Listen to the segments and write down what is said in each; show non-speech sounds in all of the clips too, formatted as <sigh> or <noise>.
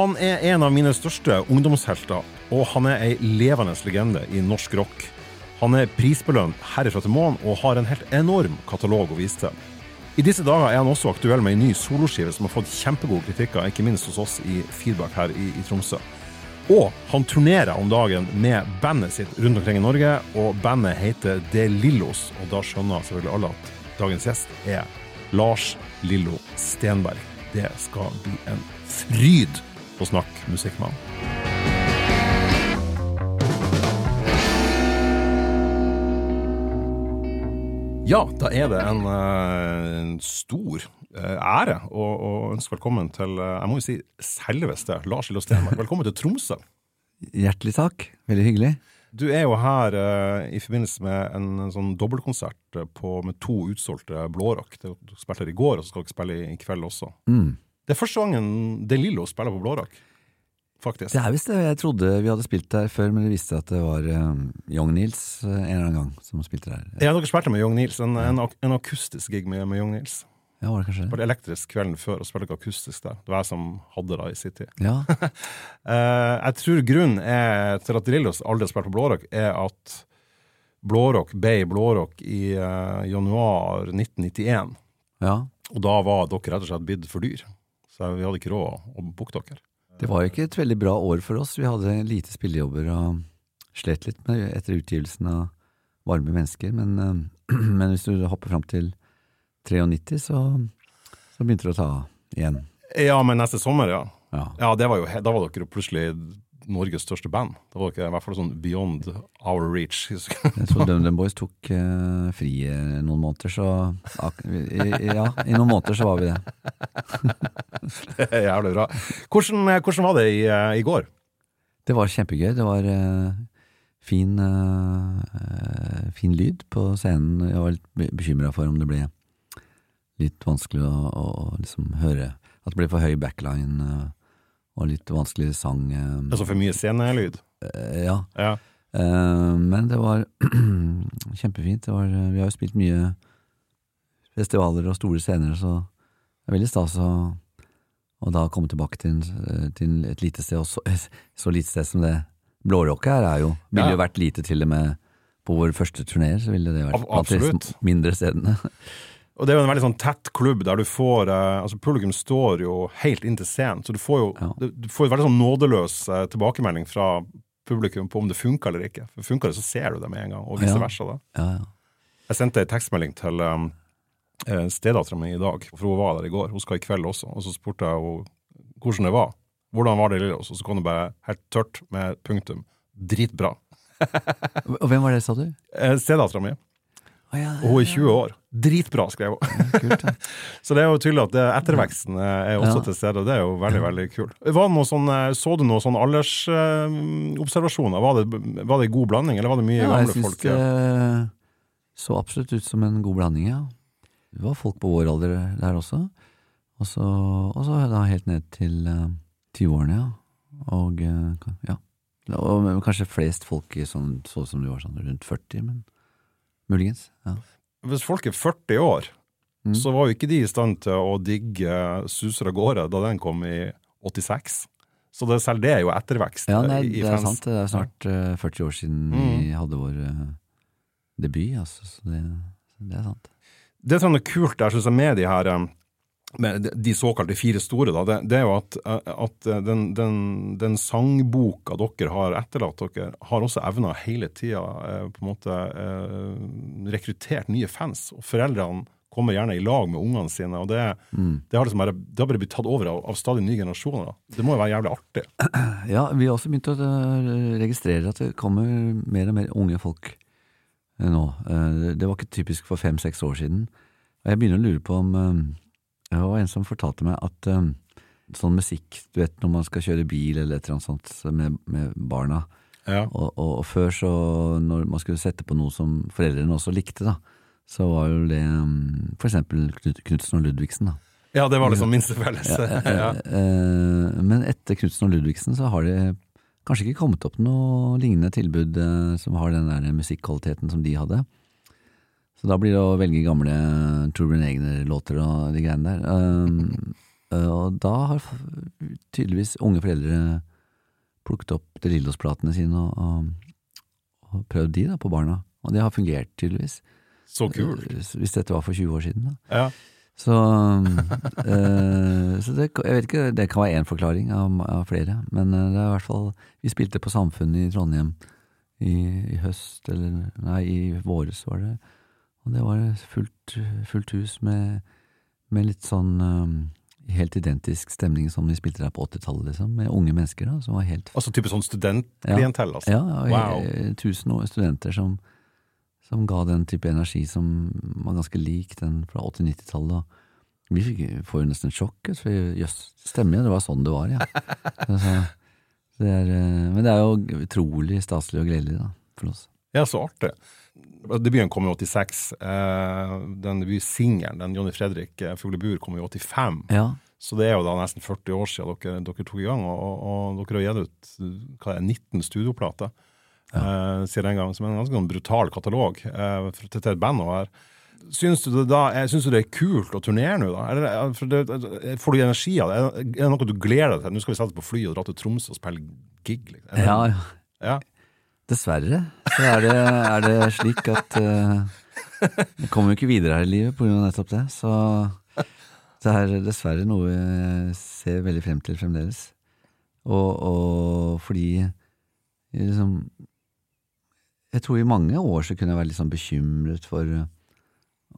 Han er en av mine største ungdomshelter, og han er ei levende legende i norsk rock. Han er prisbelønt herifra til månen og har en helt enorm katalog å vise til. I disse dager er han også aktuell med en ny soloskive som har fått kjempegode kritikker, ikke minst hos oss i Feedback her i, i Tromsø. Og han turnerer om dagen med bandet sitt rundt omkring i Norge, og bandet heter De Lillos. Og da skjønner selvfølgelig alle at dagens gjest er Lars Lillo Stenberg. Det skal bli en fryd å snakke musikk med han. Ja, da er det en, eh, en stor eh, ære å, å ønske velkommen til eh, jeg må jo si selveste Lars Lillo Stenberg. <laughs> Velkommen til Tromsø. Hjertelig takk. Veldig hyggelig. Du er jo her uh, i forbindelse med en, en sånn dobbeltkonsert på, med to utsolgte blårock. Du spilte her i går, og så skal dere spille i, i kveld også. Mm. Det er første gangen De Lillo spiller på blårock, faktisk. Det er visst det. Jeg trodde vi hadde spilt der før, men det viste seg at det var um, Young Nils uh, en eller annen gang som spilte der. Ja, dere spilte med Young Nils. En, en, en akustisk gig med, med Young Nils. Ja, var det kanskje Det var elektrisk kvelden før, og spilte akustisk der. Det var jeg som hadde det i sin tid. Ja. uh, <laughs> jeg tror grunnen er, til at De Lillos aldri har spilt på blårock, er at blårock ble blårock i uh, januar 1991. ja. Og da var dere rett og slett blitt for dyr. Så vi hadde ikke råd å booke dere. Det var jo ikke et veldig bra år for oss. Vi hadde lite spillejobber og slet litt med etter utgivelsen av Varme mennesker. Men, uh, <clears throat> men hvis du hopper fram til 93, så, så begynte det å ta igjen. Ja, men neste sommer, ja. Ja. Ja, det var jo, Da var dere plutselig Norges største band. Det var ikke i hvert fall sånn beyond our reach. Tror DumDum Boys tok uh, fri eh, noen måneder, så i, ja, i noen måneder så var vi det. <laughs> det er jævlig bra. Hvordan, hvordan var det i, uh, i går? Det var kjempegøy. Det var uh, fin, eh, fin lyd på scenen. Jeg var litt bekymra for om det ble litt vanskelig å, å liksom høre At det ble for høy backline eh, og litt vanskelig sang. Altså for mye scenelyd? eh, ja. Ja. Eh, men det var <clears throat> kjempefint. Det var, vi har jo spilt mye festivaler og store scener, så det er veldig stas å og da komme tilbake til, til et lite sted, og så, så lite sted som det blårocket her er jo. Ville Ja. jo vært lite til og med på vår første turnéer, så ville det vært blant de mindre stedene. <laughs> Og det er jo en veldig sånn tett klubb der du får eh, Altså Publikum står jo helt inntil scenen, så du får jo Ja. du, får jo veldig sånn nådeløs eh, tilbakemelding fra publikum på om det funker eller ikke. For Funker det, så ser du det med en gang, og vice Ja. versa. da. Ja, ja. Jeg sendte en tekstmelding til um, eh, stedattera mi i dag, for hun var der i går. Hun skal i kveld også. Og så spurte jeg henne hvordan det var. Hvordan var det i Lillås? Og så kom det bare helt tørt med punktum. Dritbra. <laughs> Og hvem var det, sa du? Stedattera mi. Å, ja, Og hun er 20 år. Dritbra, skrev hun. Ja. <laughs> Så det er jo tydelig at det, etterveksten er også Ja. til stede, og det er jo veldig veldig kult. Sånn, eh, så du noen sånne aldersobservasjoner? var, det, var det god blanding, eller var det mye Ja, jeg gamle syns folk? det så absolutt ut som en god blanding, ja. Det var folk på vår alder der også. Og så, og så da helt ned til eh, 20-årene, ja. Og eh, ja. Og kanskje flest folk i sånn, så som du var sånn rundt 40, men muligens. Ja. Hvis folk er 40 år, Mm. så var jo ikke de i stand til å digge Suser av gårde da den kom i 86. Så det, selv det er jo ettervekst ja, nei, det er sant. Det er snart eh, 40 år siden Mm. vi hadde vår eh, debut, altså. Så det, det er sant. Det som er kult der, synes jeg, med de her um, med de- de såkalte fire store, da, det, det er jo at, at uh, den, den, den sangboka dere har etterlatt dere, har også evna hele tida uh, på en måte uh, rekruttert nye fans. Og foreldrene kommer gjerne i lag med ungene sine, og det, Mm. det har liksom det har bare blitt tatt over av, av stadig nye generasjoner. Det må jo være jævlig artig. <clears throat> Ja, vi har også begynt å eh, registrere at det kommer mer og mer unge folk eh, nå. Eh, Det var ikke typisk for fem-seks år siden. Og jeg begynner å lure på om eh, Det var en som fortalte meg at um, sånn musikk, du vet når man skal kjøre bil eller et eller annet sånt med, med barna, Ja. og, og, og før så, når man skulle sette på noe som foreldrene også likte, da, så var jo det um, for eksempel Knut- Knutsen og Ludvigsen, da. ja, det var liksom minste felles. Ja, ja. Men etter Knutsen og Ludvigsen så har det kanskje ikke kommet opp noe lignende tilbud eh, som har den der musikkvaliteten som de hadde. Så da blir det å velge gamle Torbjørn Egner-låter og de greiene der. Eh, Eh, og da har tydeligvis unge foreldre plukket opp De Lillos-platene sine og, og, og prøvd de da på barna. Og det har fungert, tydeligvis. Så kult. Eh, Hvis dette var for 20 år siden, da. Ja. Så, uh, <laughs> så det, jeg vet ikke, det kan være én forklaring av, av flere, men det er i hvert fall Vi spilte på Samfunnet i Trondheim i, i høst, eller nei, i våres var det, og det var fullt, fullt hus med, med litt sånn um, helt identisk stemning som vi spilte der på 80-tallet, liksom, med unge mennesker da, som var helt Altså type sånn studentklientell, altså. ja, og Wow. he- tusen år- studenter som, som ga den type energi som var ganske lik den fra 80-90-tallet. Vi fikk, får jo nesten sjokk. for Jøss, stemmer jo, det var sånn det var, ja. <laughs> Så, så, det er, eh, men det er jo utrolig staselig og gledelig da, for oss. Ja, så artig. Debuten kom i 86. Eh, den debutsingelen, den Johnny Fredrik eh, Fuglebur, kom i 85. Ja, Så det er jo da nesten 40 år siden dere, dere tok i gang, og, og, og dere har gitt ut hva er, 19 studioplater eh, siden den gang, som er en ganske sånn brutal katalog eh, for, til, et band å være. Syns du, da, syns du det er kult å turnere nå, da? Eller, det, får du energi av det? Er det- noe du gleder deg til? Nå skal vi sette på fly og dra til Tromsø og spille gig. Liksom. ja. ja, ja. Dessverre så er det, er det slik at uh, jeg kommer jo ikke videre her i livet av nettopp det. Så det er dessverre noe jeg ser veldig frem til fremdeles. Og, og fordi liksom Jeg tror i mange år så kunne jeg være litt sånn bekymret for eh,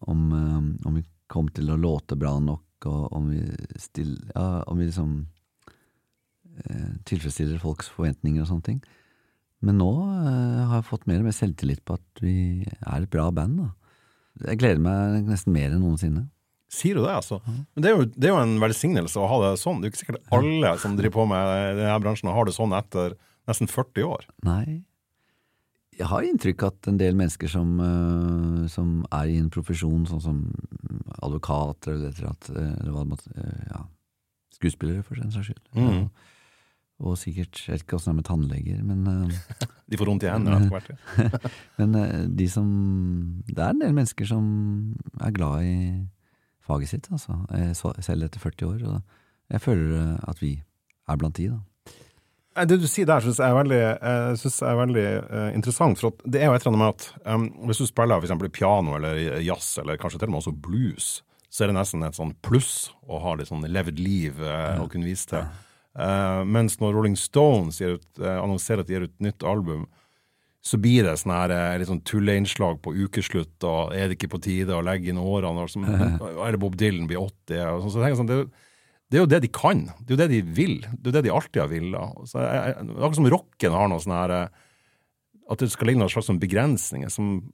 om, eh, om vi kom til å låte bra nok, og om vi, still, ja, om vi liksom eh, tilfredsstiller folks forventninger og sånne ting. Men nå eh, har jeg fått mer og mer selvtillit på at vi er et bra band. Da. Jeg gleder meg nesten mer enn noensinne. Sier du det, altså? Men det er, jo, det er jo en velsignelse å ha det sånn. Det er jo ikke sikkert alle som driver på med denne bransjen har det sånn etter nesten 40 år. Nei. Jeg har inntrykk at en del mennesker som, eh, som er i en profesjon, sånn som advokater eller, eller, eh, eller ja, Skuespillere, for den saks skyld. Mhm. Og, sikkert Jeg vet ikke åssen det er med tannleger, men eh, <laughs> De får vondt i hendene etter hvert. <laughs> Men eh, de som Det er en del mennesker som er glad i faget sitt, altså. Eh, Selv etter 40 år. Og jeg føler at vi er blant de, da. Det du sier der, syns jeg er veldig, jeg synes er veldig uh, interessant. For at det er jo et eller annet med at um, hvis du spiller for eksempel piano eller jazz, eller kanskje til og med også blues, så er det nesten et sånn pluss å ha litt sånn levd liv eh, å kunne vise til. Eh, mens når Rolling Stones ut, uh, annonserer at de gir ut nytt album, så blir det sånn her eh, litt sånn tulleinnslag på ukeslutt, og er det ikke på tide å legge inn årene, og som, <laughs> eller Bob Dylan blir 80, og sånn. Så jeg tenker sånn, det det er jo det de kan. Det er jo det de vil. Det er jo det de alltid har villet. Så jeg- jeg- akkurat som rocken har noe sånn her At det skal ligge noen slags sånn begrensninger som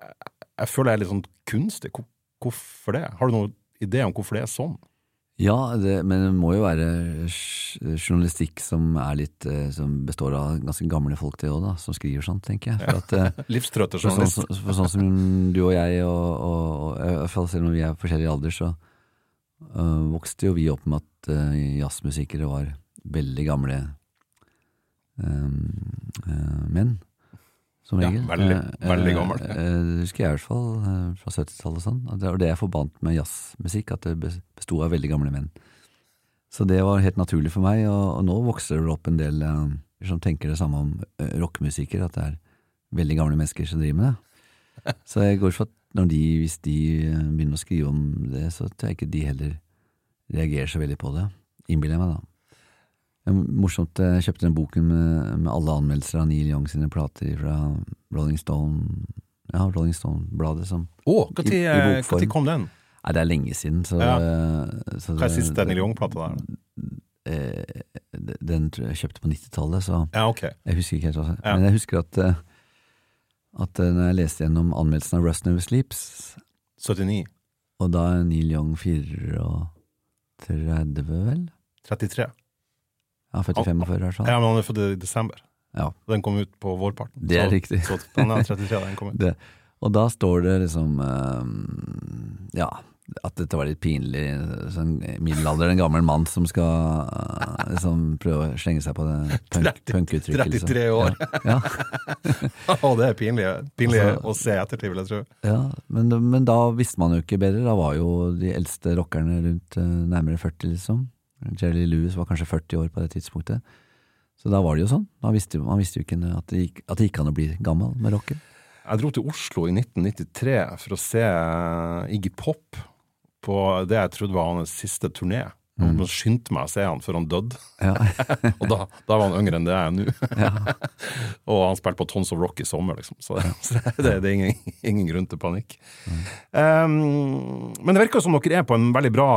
jeg, jeg føler er litt sånn kunstig. Hvor- Hvorfor det? Har du noen idé om hvorfor det er sånn? Ja, det, men det må jo være journalistikk som er litt eh, Som består av ganske gamle folk, det òg, som skriver sånt, tenker jeg. For at eh, <laughs> Livstrøtter For sånn, for sånn som du og jeg, og, og, og og selv om vi er forskjellig alder, så øh, vokste jo vi opp med at øh, jazzmusikere var veldig gamle øhm, øh, menn, som Ja, veldig, veldig gammel. det husker jeg i hvert fall fra 70-tallet og sånn. Og Det er det jeg forbandt med jazzmusikk, at det besto av veldig gamle menn. Så det var helt naturlig for meg, og, nå vokser det opp en del eh, som tenker det samme om uh, rockemusikere, at det er veldig gamle mennesker som driver med det. <laughs> Så jeg går for at de, hvis de eh, begynner å skrive om det, så tror jeg ikke de heller reagerer så veldig på det. Innbiller jeg meg, da. Det er morsomt, eh, jeg kjøpte den boken med, med alle anmeldelser av Neil Young sine plater fra Rolling Stone, ja, Rolling Stone-bladet Å, når kom den? Nei, det er lenge siden, så, Ja. så Hva er siste Neil Young-plata der? eh, Den tror jeg kjøpte på 90-tallet, så Ja, ok. jeg husker ikke helt hva Ja. Men jeg husker at, eh, at eh, når jeg leste gjennom anmeldelsen av Rust Never Sleeps, 79. og da er Neil Young 34, vel? 33. Ja, født i 45 i sånn. Ja, men han er født i desember. Ja. Den kom ut på vårparten. Det er Så- riktig. Så den er 33 da den kom ut. <laughs> Det, og da står det liksom um, Ja, at dette var litt pinlig. Sånn middelalderen gammel mann som skal liksom prøve å slenge seg på det punk, punkuttrykket. 33 år! Ja, ja. <laughs> og det er pinlig, pinlig altså, å se ettertid, vil jeg tro. Ja, men, men, da visste man jo ikke bedre. Da var jo de eldste rockerne rundt uh, nærmere 40, liksom. Jerry Lewis var kanskje 40 år på det tidspunktet. Så da var det jo sånn. Man visste, man visste jo ikke at det, gikk, at det gikk an å bli gammel med rocken. Jeg dro til Oslo i 1993 for å se Iggy Pop på det jeg trodde var hans siste turné. Mm. Jeg skyndte meg å se han før han døde. Ja. <laughs> og da, da, var han yngre enn det jeg er nå. ja. <laughs> og han spilte på Tons of Rock i sommer, liksom. Så, <laughs> så det, det, er ingen, ingen, grunn til panikk. Mm. Um, men det virker som dere er på en veldig bra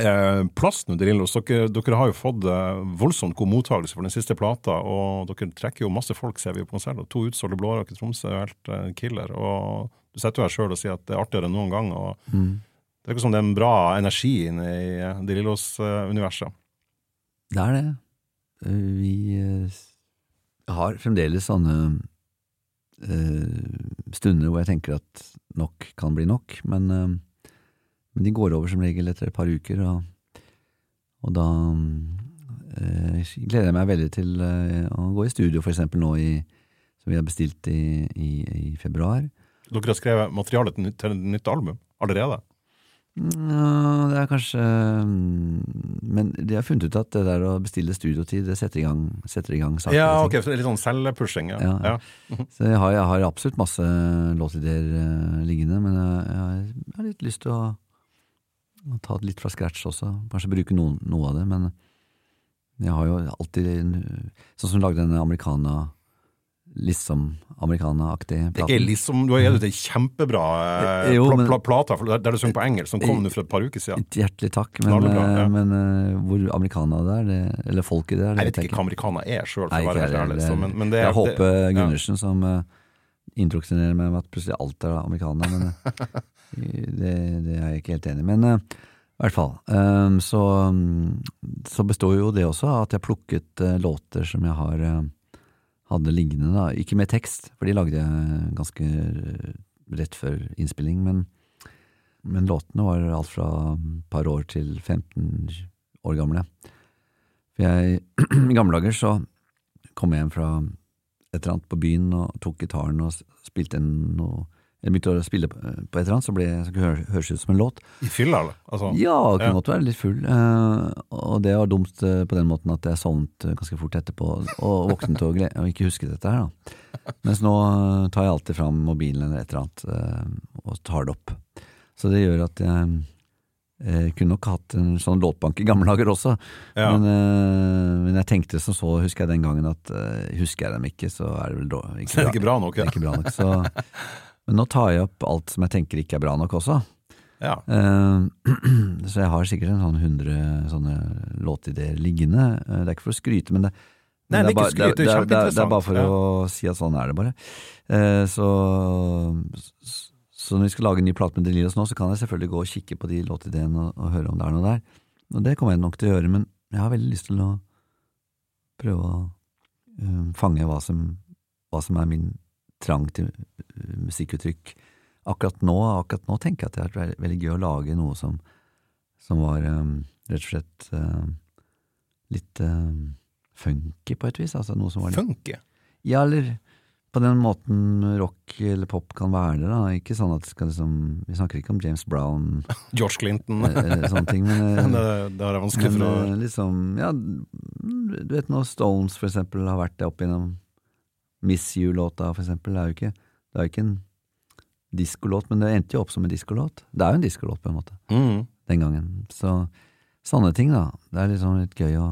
eh, plass nå, Drillos. Dere, dere, har jo fått eh, voldsomt god mottakelse for den siste plata, og dere trekker jo masse folk, ser vi jo på konsert. To utsolgte Blårock i Tromsø er helt eh, killer. Og du setter jo her sjøl og sier at det er artigere enn noen gang. og mm det virker som det er en bra energi inne i De Lillos-universet. Det er det. Eh, vi eh, har fremdeles sånne stunder hvor jeg tenker at nok kan bli nok, men, men de går over som regel etter et par uker, og, og da gleder jeg meg veldig til å gå i studio, for eksempel nå i, som vi har bestilt i, i, i februar. Dere har skrevet materiale til et nytt album allerede? Ja, det er kanskje mm, Men de har funnet ut at det der å bestille studiotid, det setter i gang, setter i gang saker. Ja, ok, så det er litt sånn selvpushing, ja. ja, ja. <laughs> Så jeg har, jeg har, absolutt masse låtideer uh, liggende, men jeg, jeg, har litt lyst til å, å, ta det litt fra scratch også. Kanskje bruke noen, noe av det, men jeg har jo alltid Sånn som lagde denne americana liksom americana-aktig plate. Det er liksom, Du har gitt ut ei kjempebra eh, jo, pl pl plate der du synger på engelsk, som kom nå for et par uker siden. Hjertelig takk, men, bra, ja. Eh, men uh, hvor americana det er, det, eller folket det er det Jeg vet ikke hva americana er sjøl, for å være helt ærlig. Men, men det er, håper Gundersen ja. som uh, introduserer meg med at plutselig alt er amerikaner, men uh, det, det, er jeg ikke helt enig i. Men uh, i hvert fall. Um, så, så består jo det også at jeg plukket låter som jeg har hadde liggende, da. Ikke med tekst, for de lagde jeg ganske rett før innspilling, men, men låtene var alt fra et par år til 15 år gamle. For jeg, <clears throat> i gamle dager så kom jeg hjem fra et eller annet på byen og tok gitaren og spilte noe jeg begynte å spille på et eller annet, så ble det høres ut som en låt. I fylla, eller? Altså, ja, det kunne godt være litt full. Eh, og det var dumt eh, på den måten at jeg sovnet eh, ganske fort etterpå og våknet og, og ikke husket dette her. da. Mens nå tar jeg alltid fram mobilen eller et eller annet og tar det opp. Så det gjør at jeg jeg kunne nok hatt en sånn låtbank i gamle dager også, ja. men, men, jeg tenkte som så, husker jeg den gangen at husker jeg dem ikke, så er det vel <laughs> ikke, bra, ikke bra nok. Ja. Ikke bra nok så Men nå tar jeg opp alt som jeg tenker ikke er bra nok også. Ja. Uh, <clears throat> så jeg har sikkert en sånn hundre sånne låtideer liggende. Uh, det er ikke for å skryte, men det, Nei, det, er, bare, det, er, det, er, det, er bare for ja. å si at sånn er det bare. Uh, så, så, når vi skal lage en ny plate med Delirious nå, så kan jeg selvfølgelig gå og kikke på de låtideene og, og, høre om det er noe der. Og det kommer jeg nok til å gjøre, men jeg har veldig lyst til å prøve å fange hva som, hva som er min trang til eh, musikkuttrykk. Akkurat nå, akkurat nå tenker jeg at det er veldig, veldig gøy å lage noe som, som var um, rett og slett uh, litt uh, funky, på et vis. Altså noe som var litt, Funky? Ja, eller på den måten rock eller pop kan være det. da, Ikke sånn at liksom, Vi snakker ikke om James Brown <laughs> George Clinton eller sånne ting. Men, <laughs> det, det er vanskelig men, for å liksom, ja, Du vet når Stones for eksempel har vært det opp gjennom Miss You-låta, for eksempel, er jo ikke Det er jo ikke en diskolåt, men det endte jo opp som en diskolåt. Det er jo en diskolåt, på en måte, mm. den gangen. Så sånne ting, da. Det er liksom litt gøy å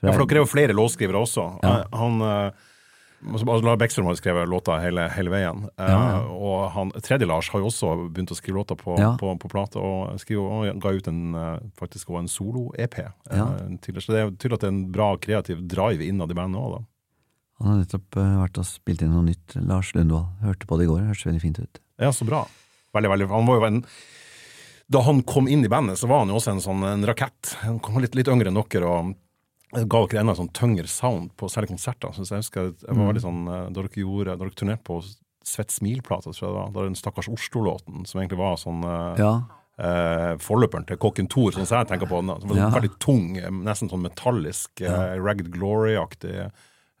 Ja, for dere er jo flere låtskrivere også. Ja. Han uh, Lars Bekkstrøm har skrevet låter hele, hele veien. Uh, ja, ja. Og han, tredje Lars har jo også begynt å skrive låter på, på, på plate, og, skriver, og ga ut en, faktisk også en solo-EP. Uh, så det er tydelig at det er en bra kreativ drive innad i bandet òg, da. Han har nettopp uh, vært og spilt inn noe nytt. Lars Lundvold. Hørte på det i går, hørtes veldig fint ut. Ja, så bra. Veldig, veldig Han var jo en Da han kom inn i bandet, så var han jo også en sånn en rakett. Han kom litt, litt yngre enn dere og ga dere enda en sånn tyngre sound på særlig konserter. Så jeg husker jeg var mm. veldig sånn, eh, Da dere gjorde, da dere turnerte på Svett smil-plata, tror jeg det var, da den Stakkars Oslo-låten, som egentlig var sånn uh, ja. eh, forløperen til Kokken Thor, sånn som jeg tenker på den. Som var Ja. Veldig tung, eh, nesten sånn metallisk, eh, Ragged Glory-aktig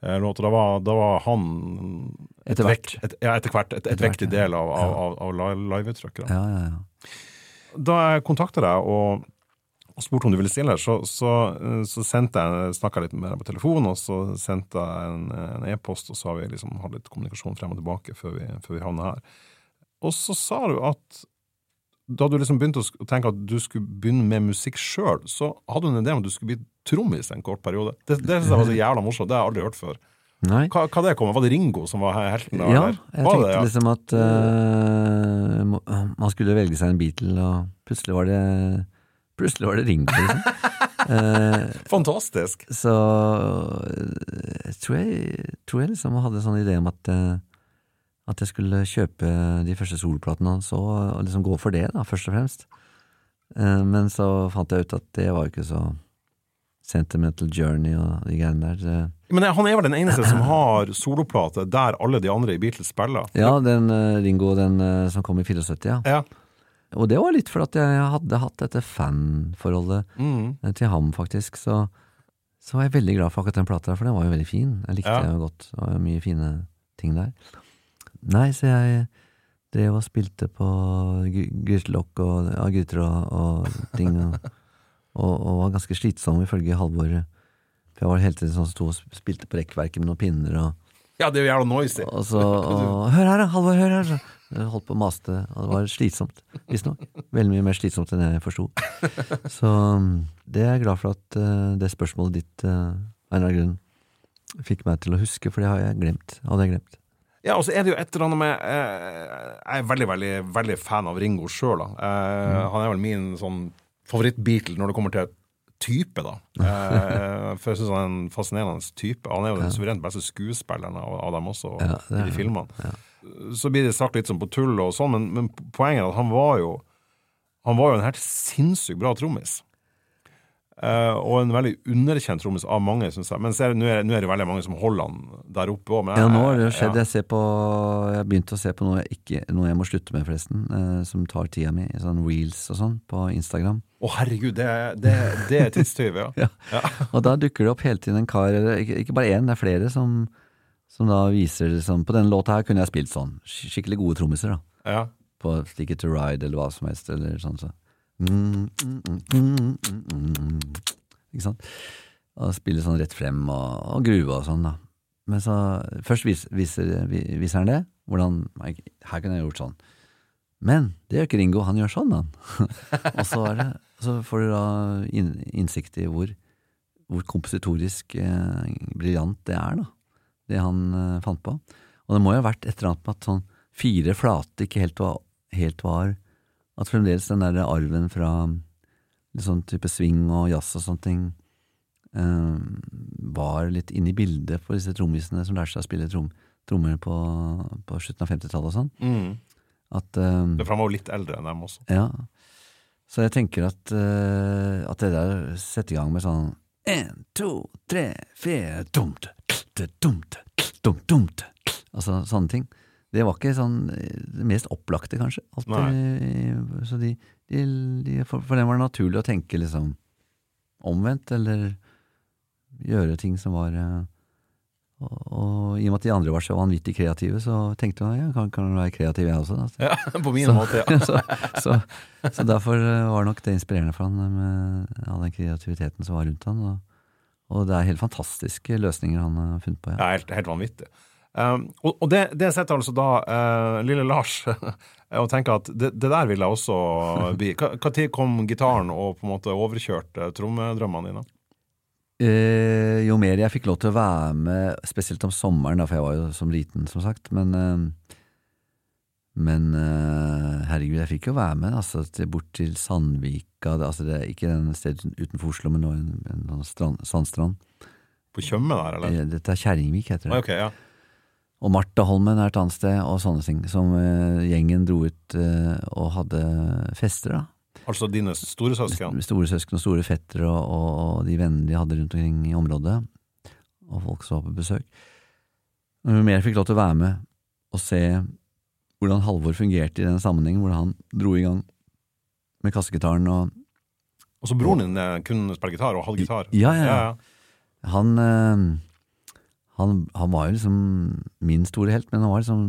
eh, låt. Da var, da var han Etter hvert. Et, ja, etter hvert. Et, et hvert, ja. del av, av, av, av li- liveuttrykket. Ja, ja, ja. Da jeg kontakta deg og, og spurte om du ville stille, så, så, eh, så sendte jeg snakka litt med deg på telefon, og så sendte jeg en en e-post, og så har vi liksom hatt litt kommunikasjon frem og tilbake før vi, før vi havna her. Og så sa du at da du liksom begynte å tenke at du skulle begynne med musikk sjøl, så hadde du en idé om at du skulle bli trommis en kort periode. Det, det synes jeg var så jævla morsomt, det har jeg aldri hørt før. Nei. Hva, hva det kom? Var det Ringo som var helten? der? Ja, jeg tenkte det, ja? liksom at uh, man skulle velge seg en Beatle, og plutselig var det Plutselig var det Ringo, liksom. uh, <laughs> Fantastisk! så eh, tror jeg, tror jeg liksom hadde en sånn idé om at eh, at jeg skulle kjøpe de første solplatene hans og, liksom gå for det, da, først og fremst. Eh, men så fant jeg ut at det var ikke så Sentimental Journey og de greiene der. Men han er vel den eneste som har soloplate der alle de andre i Beatles spiller? Ja, den eh, Ringo, den eh, som kom i 74, ja. Ja. Og det var litt for at jeg hadde hatt dette fanforholdet Mm. til ham, faktisk. Så, så var jeg veldig glad for akkurat den plata, for den var jo veldig fin. Jeg likte Ja. jo godt. Det var mye fine ting der. Nei, så jeg drev og spilte på gry- grytelokk og ja, gryter og, og ting, og, og, og var ganske slitsom ifølge Halvor. For jeg var hele tiden sånn som sto og spilte på rekkverket med noen pinner og ja, det er jo jævla noisy. og så og, Hør her, da! Halvor, hør her! Så jeg holdt på å maste, og det var slitsomt, visstnok. Veldig mye mer slitsomt enn jeg forsto. Så det er jeg glad for at uh, det spørsmålet ditt, uh, av eller annen grunn, fikk meg til å huske, for det har jeg glemt. Hadde jeg glemt. Ja, og så er det jo et eller annet med eh, Jeg er veldig, veldig veldig fan av Ringo sjøl, da. Eh, Han er vel min sånn favoritt-Beatle når det kommer til type, da. <laughs> Eh, for jeg syns han er en fascinerende type. Han er jo den suverent beste skuespilleren av, av dem også, Ja, i de filmene. Så blir det sagt litt sånn på tull og sånn, men, men poenget er at han var jo Han var jo en helt sinnssykt bra trommis. Eh, og en veldig underkjent trommis av mange, syns jeg. Men nå er, er det veldig mange som holder han der oppe òg. Ja, nå har det skjedd. skjedd. Jeg ser på Jeg begynte å se på noe jeg, ikke, noe jeg må slutte med, forresten, uh, som tar tida mi. Sånn reels og sånn på Instagram. Å, herregud, det, det, det er tidstyv, ja. <laughs> Ja. <laughs> Og da dukker det opp hele tiden en kar, eller ikke, ikke bare én, det er flere, som, som da viser liksom På denne låta her kunne jeg spilt sånn. Skikkelig gode trommiser, da. ja. På Stick It To Ride eller hva som helst, eller sånn så. Ikke sant? Og spiller sånn rett frem og, og gruve og sånn, da. Men så Først viser, viser, viser han det. Hvordan Her kunne jeg gjort sånn. Men det gjør ikke Ringo, han gjør sånn, han. <laughs> og så, det, så får du da inn, innsikt i hvor, hvor kompositorisk eh, briljant det er, da. Det han eh, fant på. Og det må jo ha vært et eller annet med at sånn fire flate ikke helt var, helt var At fremdeles den der arven fra litt sånn type swing og jazz og sånne ting eh, var litt inne i bildet for disse trommisene som lærte seg å spille trom, trommer på, på slutten av 50-tallet og sånn. Mm. At eh, Det for han var jo litt eldre enn dem også. ja. Så jeg tenker at, eh, at det der setter i gang med sånn en, to, tre, fire, dumt, dumte, dumt, dumt, dumt. Altså sånne ting. Det var ikke sånn eh, det mest opplagte, kanskje. Alltid, så de, de, de, for, for dem var det naturlig å tenke liksom omvendt, eller gjøre ting som var eh, og, og i og med at de andre var så vanvittig kreative, så tenkte jeg ja, kan, kan være kreativ jeg også. Da. Ja, <laughs> på min Så- måte, ja. <laughs> så, så, så derfor eh, var nok det inspirerende for han med all den kreativiteten som var rundt han. Og, og det er helt fantastiske løsninger han har funnet på. Ja. Ja, helt, helt vanvittig. Um, og og det, det setter altså da eh, lille Lars <laughs> og tenker at det, det der vil jeg også bli. Når kom gitaren og på en måte overkjørte trommedrømmene dine? Eh, jo mer jeg fikk lov til å være med, spesielt om sommeren, da, for jeg var jo som liten, som sagt, men eh, men eh, herregud, jeg fikk jo være med altså, til, bort til Sandvika, det, altså det er ikke den stedet utenfor Oslo, men nå en, en, sånn strand, sandstrand. På Tjøme der, eller? Eh, Dette er Kjerringvik, heter det. Ok, ja. Og Martaholmen er et annet sted, og sånne ting. Som uh, gjengen dro ut uh, og hadde fester, da. Altså dine store søsken? store søsken og store fettere og, og, og de vennene de hadde rundt omkring i området. Og folk som var på besøk. Men mer fikk lov til å være med og se hvordan Halvor fungerte i den sammenhengen, hvordan han dro i gang med kassegitaren. Og Og så broren din eh, kunne spille gitar og halvgitar. gitar? Ja, ja, ja. han, eh, han, han var jo liksom min store helt, men han var liksom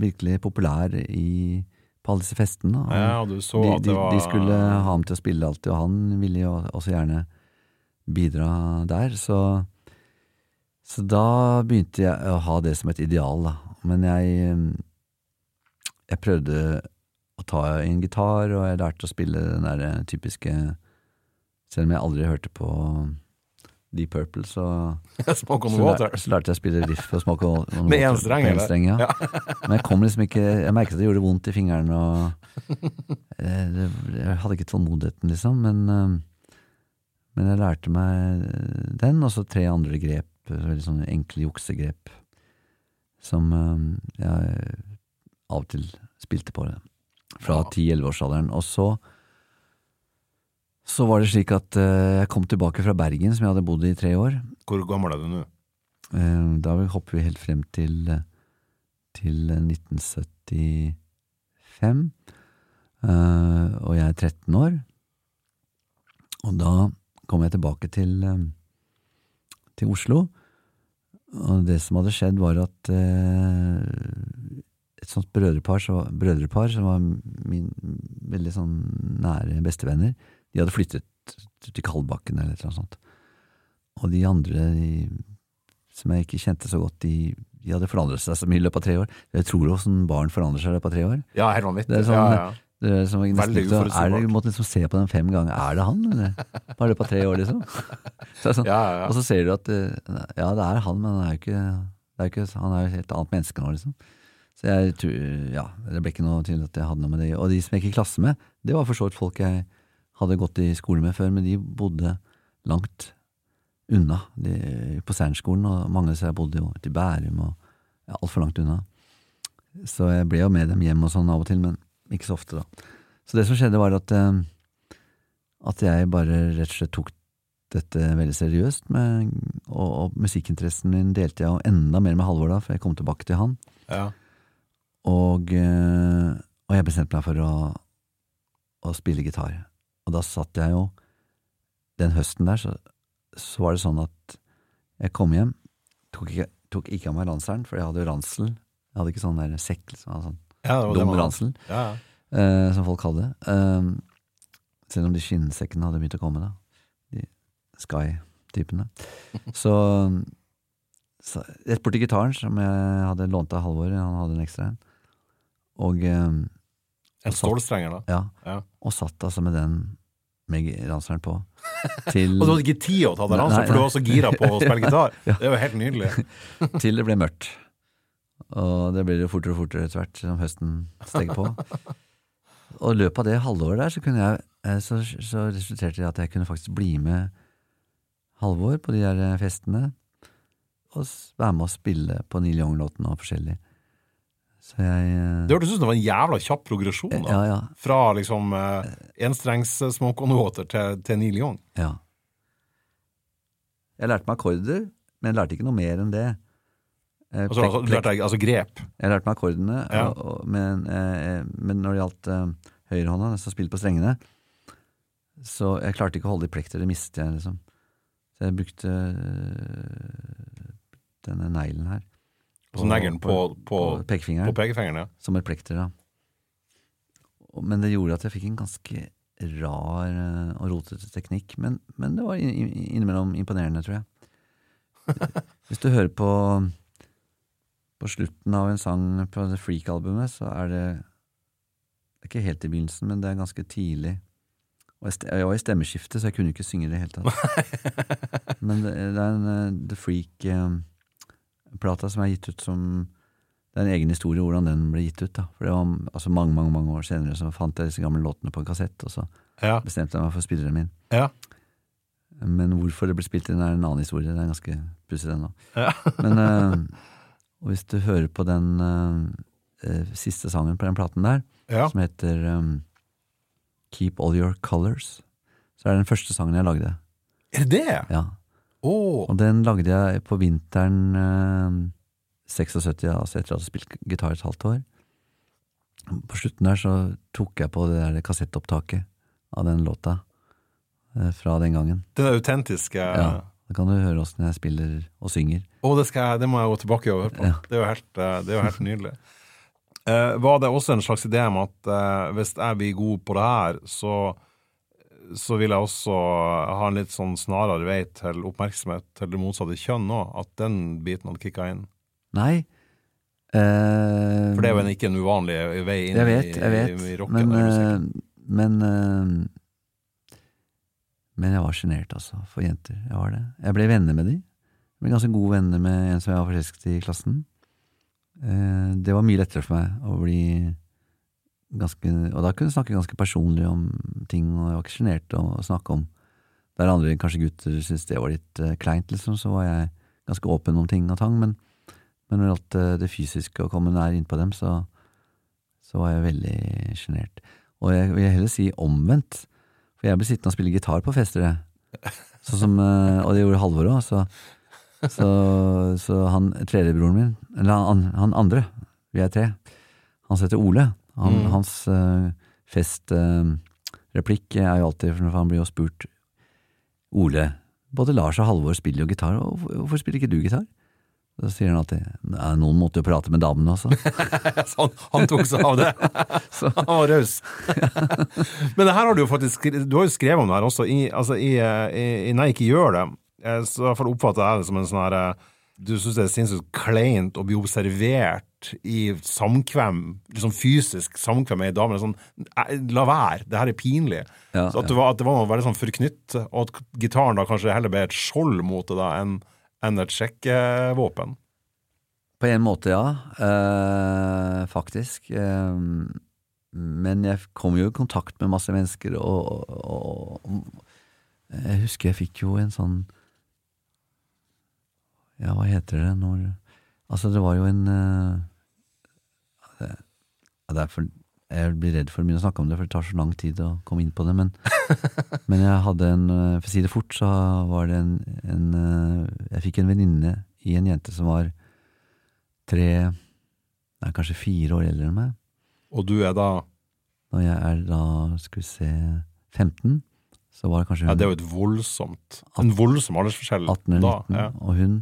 virkelig populær i, på alle disse festene. Han, Ja, du så de, at det var de skulle ha ham til å spille alltid, og han ville jo også gjerne bidra der. Så, så da begynte jeg å ha det som et ideal, da. Men jeg, jeg prøvde å ta en gitar, og jeg lærte å spille den der typiske Selv om jeg aldri hørte på Deep Purple, så, <laughs> Smoke on så, water. så lærte jeg å spille riff og smoke on, on <laughs> Med water. streng, Med én ja. <laughs> Men jeg kom liksom ikke Jeg merket at det gjorde vondt i fingeren, og jeg, jeg hadde ikke tålmodigheten, liksom. Men, eh, men jeg lærte meg den, og så tre andre grep, veldig sånne enkle juksegrep, som eh, jeg av og til spilte på det. Fra Ja. 10-11-årsalderen. Og så så var det slik at eh, jeg kom tilbake fra Bergen, som jeg hadde bodd i tre år. Hvor gammel er du nå? Eh, Da hopper vi helt frem til, eh, til 1975. Eh, og jeg er 13 år. Og da kom jeg tilbake til, eh, til Oslo. Og det som hadde skjedd, var at eh, et sånt brødrepar, så, brødrepar som var min veldig sånn nære bestevenner, de hadde flyttet til Kalbakken eller noe sånt. Og de andre de, som jeg ikke kjente så godt, de, de hadde forandret seg så mye i løpet av tre år. Jeg tror også en barn forandrer seg i løpet av tre år. Ja, helt vanvittig. Det er sånn- ja, ja. Det er som, nesten så- er det, måtte liksom se på den fem ganger. Er det han, eller? Bare i løpet av tre år, liksom. <laughs> Så, sånn, Ja, ja. Og så ser du at eh, ja, det er han, men han er jo ikke, det er ikke Han er jo et helt annet menneske nå, liksom. Så jeg tror, ja, det ble ikke noe til at jeg hadde noe med det. Og de som jeg gikk i klasse med, det var for så vidt folk jeg hadde gått i skole med før, men de bodde langt unna de, på Sernskolen, og mange av seg bodde jo til i Bærum og ja, altfor langt unna. Så jeg ble jo med dem hjem og sånn av og til, men ikke så ofte, da. Så det som skjedde, var at, eh, at jeg bare rett og slett tok dette veldig seriøst, med, og, og musikkinteressen min delte jeg jo enda mer med Halvor da, for jeg kom tilbake til han. ja. Og, eh, og jeg bestemte meg for å, å spille gitar. Og da satt jeg jo Den høsten der, så, så var det sånn at jeg kom hjem, tok ikke, tok ikke av meg ranselen, for jeg hadde jo ransel. Jeg hadde ikke sånn der sekk, liksom, sånn ja, dum ransel, Ja, ja. uh, som folk hadde. Uh, selv om de skinnsekkene hadde begynt å komme, da. De Sky-typene. <laughs> Så, så rett borti gitaren, som jeg hadde lånt av Halvor, han hadde en ekstra en. Og, eh, En stålstrenger, da. ja, Ja. og satt altså med den med ranseren på. Til, <laughs> Og du hadde ikke tid å ta deg Nei, for du var så gira på å spille gitar. <laughs> Ja. Det er jo helt nydelig. <laughs> til det ble mørkt. Og det ble jo fortere og fortere etter hvert som høsten steg på. Og i løpet av det halvåret der så, jeg, eh, så, så resulterte det i at jeg kunne faktisk bli med Halvor på de der festene. Og være med å spille på Neil Young-låtene og forskjellig. Så jeg eh, Det hørtes ut som det var en jævla kjapp progresjon. da. Ja, ja. Fra liksom eh, enstrengs eh, Smoke on Water til, til Neil Young. Ja. Jeg lærte meg akkorder, men jeg lærte ikke noe mer enn det. Eh, Altså, altså, plek- lærte jeg, altså grep. Jeg lærte meg akkordene, Ja. og, og, men, eh, men når det gjaldt eh, høyrehånda, den som spilte på strengene, så jeg klarte ikke å holde i plekter, det mistet jeg, liksom. Så jeg brukte eh, denne neglen her. Altså neglen på, på, pekefingeren, på pekefingeren, ja. som et plekter, da. Men det gjorde at jeg fikk en ganske rar eh, og rotete teknikk, men, men det var in- in- innimellom imponerende, tror jeg. <laughs> Hvis du hører på på slutten av en sang på The Freak-albumet, så er det det er ikke helt i begynnelsen, men det er ganske tidlig. Og jeg, var i stemmeskiftet, så jeg kunne ikke synge i det hele tatt. <laughs> Men det, det er en eh, The Freak-plata som er gitt ut som Det er en egen historie hvordan den ble gitt ut. da For det var altså mange mange, mange år senere så fant jeg disse gamle låtene på en kassett, og så Ja. bestemte jeg meg for spilleren min. ja. Men hvorfor det ble spilt inn, er en annen historie. Det er ganske pussig, den òg. Ja. <laughs> Men eh, og hvis du hører på den eh, siste sangen på den platen der, ja. som heter um, Keep All Your Colors, så er det den første sangen jeg lagde. Er det det? Ja. Å, Og den lagde jeg på vinteren eh, 76, altså etter at jeg hadde spilt gitar et halvt år. På slutten der så tok jeg på det der kassettopptaket av den låta eh, fra den gangen. Den autentiske Ja, Da kan du høre åssen jeg spiller og synger. Å, det, skal jeg, det må jeg gå tilbake og høre på. Ja. Det er jo helt, eh, det er jo helt nydelig. Eh, var det også en slags idé om at eh, hvis jeg blir god på det her, så, så vil jeg også ha en litt sånn snarere vei til oppmerksomhet til det motsatte kjønn òg? At den biten hadde kicka inn? Nei. Uh, For det er jo ikke en uvanlig vei inn Jeg vet, i, jeg vet. i, i rocken. men, eh, men uh, Men jeg var sjenert, altså, for jenter. Jeg var det. Jeg ble venner med de. Jeg ble ganske gode venner med en som jeg var forelsket i i klassen. Det var mye lettere for meg å bli ganske Og da kunne jeg snakke ganske personlig om ting, og jeg var ikke sjenert å snakke om Der andre, kanskje gutter, syntes det var litt uh, kleint, liksom, så var jeg ganske åpen om ting og tang, men, men når det eh, det fysiske, å komme nær innpå dem, så, så var jeg veldig sjenert. Og jeg vil heller si omvendt, for jeg ble sittende og spille gitar på fester, jeg. Sånn som, uh, og det gjorde Halvor òg, så, så, så han tredjebroren min, eller han, han andre, vi er tre, han heter Ole, han, Mm. hans uh, festreplikk er jo alltid, for han blir jo spurt Ole, både Lars og Halvor spiller jo gitar, og hvorfor- spiller ikke du gitar? Da sier han alltid noen måtte jo prate med damene også. <laughs> Så han, han tok seg av det. <laughs> Han var raus. <laughs> Men det her har du jo faktisk Du har jo skrevet om det her også, i, altså i, eh, i, i Nei, ikke gjør det. Eh, Så i hvert fall oppfatter jeg det som en sånn her eh, Du syns det er sinnssykt kleint å bli observert i samkvem, liksom fysisk samkvem med ei dame. Sånn, eh, la være, det her er pinlig. Ja, så at det, var, at det var noe veldig sånn forknytt, og at gitaren da kanskje heller ble et skjold mot det da, enn en et sjekkevåpen. På en måte, ja. Eh, faktisk. Eh, men jeg kom jo i kontakt med masse mennesker, og, og, og jeg husker jeg fikk jo en sånn Ja, hva heter det når Altså, det var jo en uh, det, ja, det for, Jeg blir redd for å begynne å snakke om det, for det tar så lang tid å komme inn på det. Men, <laughs> men jeg hadde en eh, For å si det fort, så var det en, en uh, Jeg fikk en venninne i en jente som var tre Nei, kanskje fire år eldre enn meg. Og du er da Når jeg er da, skal vi se 15, så var det kanskje hun Ja, det er jo et voldsomt En voldsom aldersforskjell 18 eller da. Ja. og hun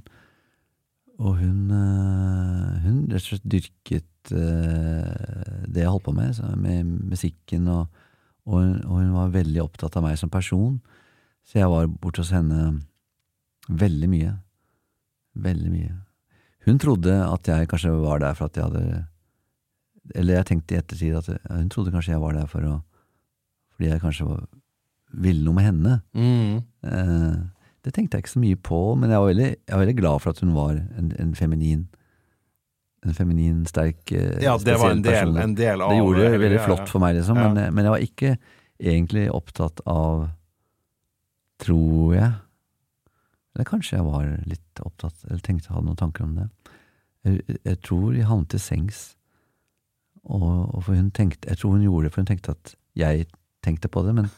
og hun, øh, hun rett og slett dyrket øh, det jeg holdt på med, med musikken, og, og, hun, og hun var veldig opptatt av meg som person, så jeg var borte hos henne veldig mye. Veldig mye. Hun trodde at jeg kanskje var der for at jeg hadde Eller jeg tenkte i ettertid at hun trodde kanskje jeg var der for å Fordi jeg kanskje var, ville noe med henne. Mm. Eh, det tenkte jeg ikke så mye på, men jeg var veldig, jeg var veldig glad for at hun var en, en feminin En feminin, sterk, eh, Ja, det var en del, en del av Det gjorde det veldig flott for meg, liksom, Ja. men, men jeg var ikke egentlig opptatt av Tror jeg. Eller kanskje jeg var litt opptatt, eller tenkte jeg hadde noen tanker om det. Jeg, jeg tror jeg havnet til sengs, og, og for hun tenkte, jeg tror hun gjorde det for hun tenkte at jeg tenkte på det, men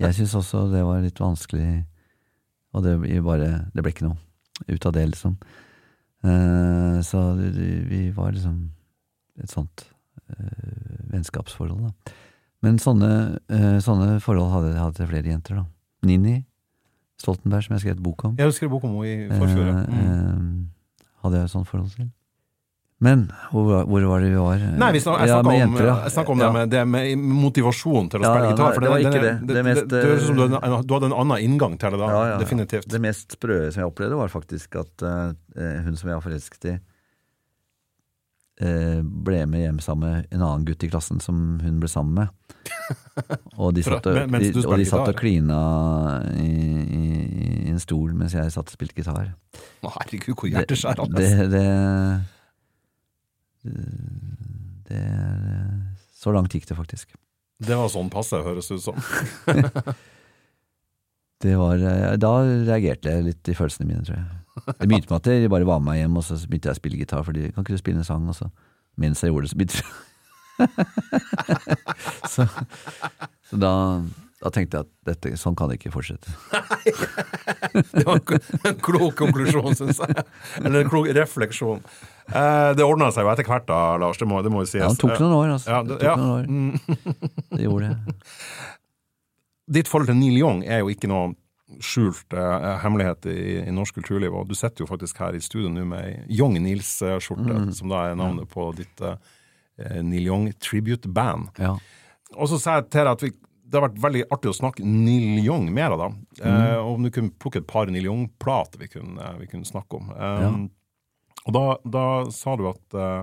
jeg syntes også det var litt vanskelig, og det bare Det ble ikke noe ut av det, liksom. Eh, så vi var liksom et sånt eh, vennskapsforhold, da. Men sånne, eh, sånne forhold hadde jeg hatt flere jenter, da. Nini Stoltenberg, som jeg skrev et bok om, Jeg skrev bok om henne i forfjor. ja. eh, Mm. eh, hadde jeg et sånt forhold til. Men hvor, var- hvor var det vi var? Nei, vi snak, jeg snakka ja, om, jeg om Ja. det, med, det med motivasjon til å spille ja, gitar. For det var ikke det. det. Det mest, det høres ut som du, en- du hadde en annen inngang til det da. Definitivt. Det mest sprøe som jeg opplevde, var faktisk at uh, hun som jeg var forelsket i, uh, ble med hjem sammen med en annen gutt i klassen som hun ble sammen med. <laughs> Og de satt og, de, og de satt og klina i, i, i en stol mens jeg satt og spilte gitar. Herregud, hvor Det, hjerteskjærende. det, det, det er Så langt gikk det faktisk. Det var sånn passe, høres det ut som. <laughs> Det var, eh, da reagerte jeg litt i følelsene mine, tror jeg. Det begynte med at de bare var med meg hjem, og så begynte jeg å spille gitar, for de kan ikke du spille en sang? Og så, mens jeg gjorde det, så begynte <laughs> så, så da, da tenkte jeg at dette, sånn kan det ikke fortsette. <laughs> Det var en en klok konklusjon, syns jeg. Eller en klok refleksjon. Eh, det ordna seg jo etter hvert, da, Lars. Det må, det må jo sies. Ja, det tok noen år, altså. Ja, det det, tok ja. noen år. Mm. <laughs> Det gjorde det. <laughs> ditt forhold til Neil Young er jo ikke noe skjult eh, hemmelighet i, i norsk kulturliv, og du sitter jo faktisk her i studio nå med ei Young Nils-skjorte, som da er navnet på ditt eh, Neil Young Tribute Band. Ja. Og så sa jeg til deg at vi, det har vært veldig artig å snakke Neil Young mer av, da. Eh, om du kunne plukke et par Neil Young-plater vi, vi kunne snakke om. Um, Ja. Og da, da sa du at eh,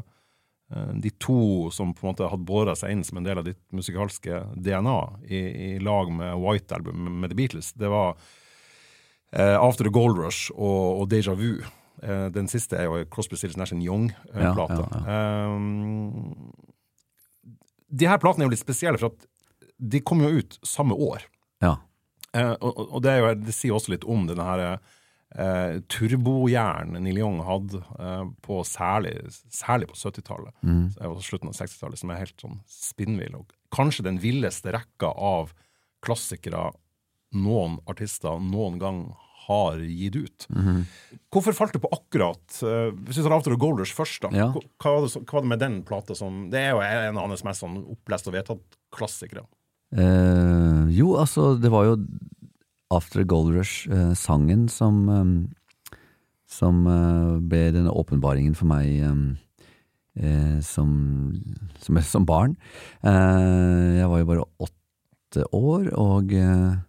de to som på en måte hadde båra seg inn som en del av ditt musikalske DNA, i, i lag med White Album med The Beatles, det var uh, After the Gold Rush og, og Deja Vu. Uh, den siste er jo Crosby, Stills Nash Ja, Young-plata. ja, de her platene er jo litt spesielle, for at de kom jo ut samme år. ja. Eh, og, og- det, jo, det sier også litt om denne her eh, turbohjernen Neil Young hadde eh, på særlig, særlig på 70-tallet, mm. og slutten av 60-tallet, som er helt sånn spinnvill. Og kanskje den villeste rekka av klassikere noen artister noen gang har gitt ut. Hvorfor falt det på akkurat uh, Hvis vi tar After the Golders først, da. Ja. Hva, var det, hva var det med den plata som Det er jo en av hans mest sånn opplest og vedtatt klassikere. Eh, jo, altså, det var jo After Gold Rush-sangen som eh, Som eh, ble denne åpenbaringen for meg eh, eh, som, som, som barn. Eh, jeg var jo bare åtte år, og eh,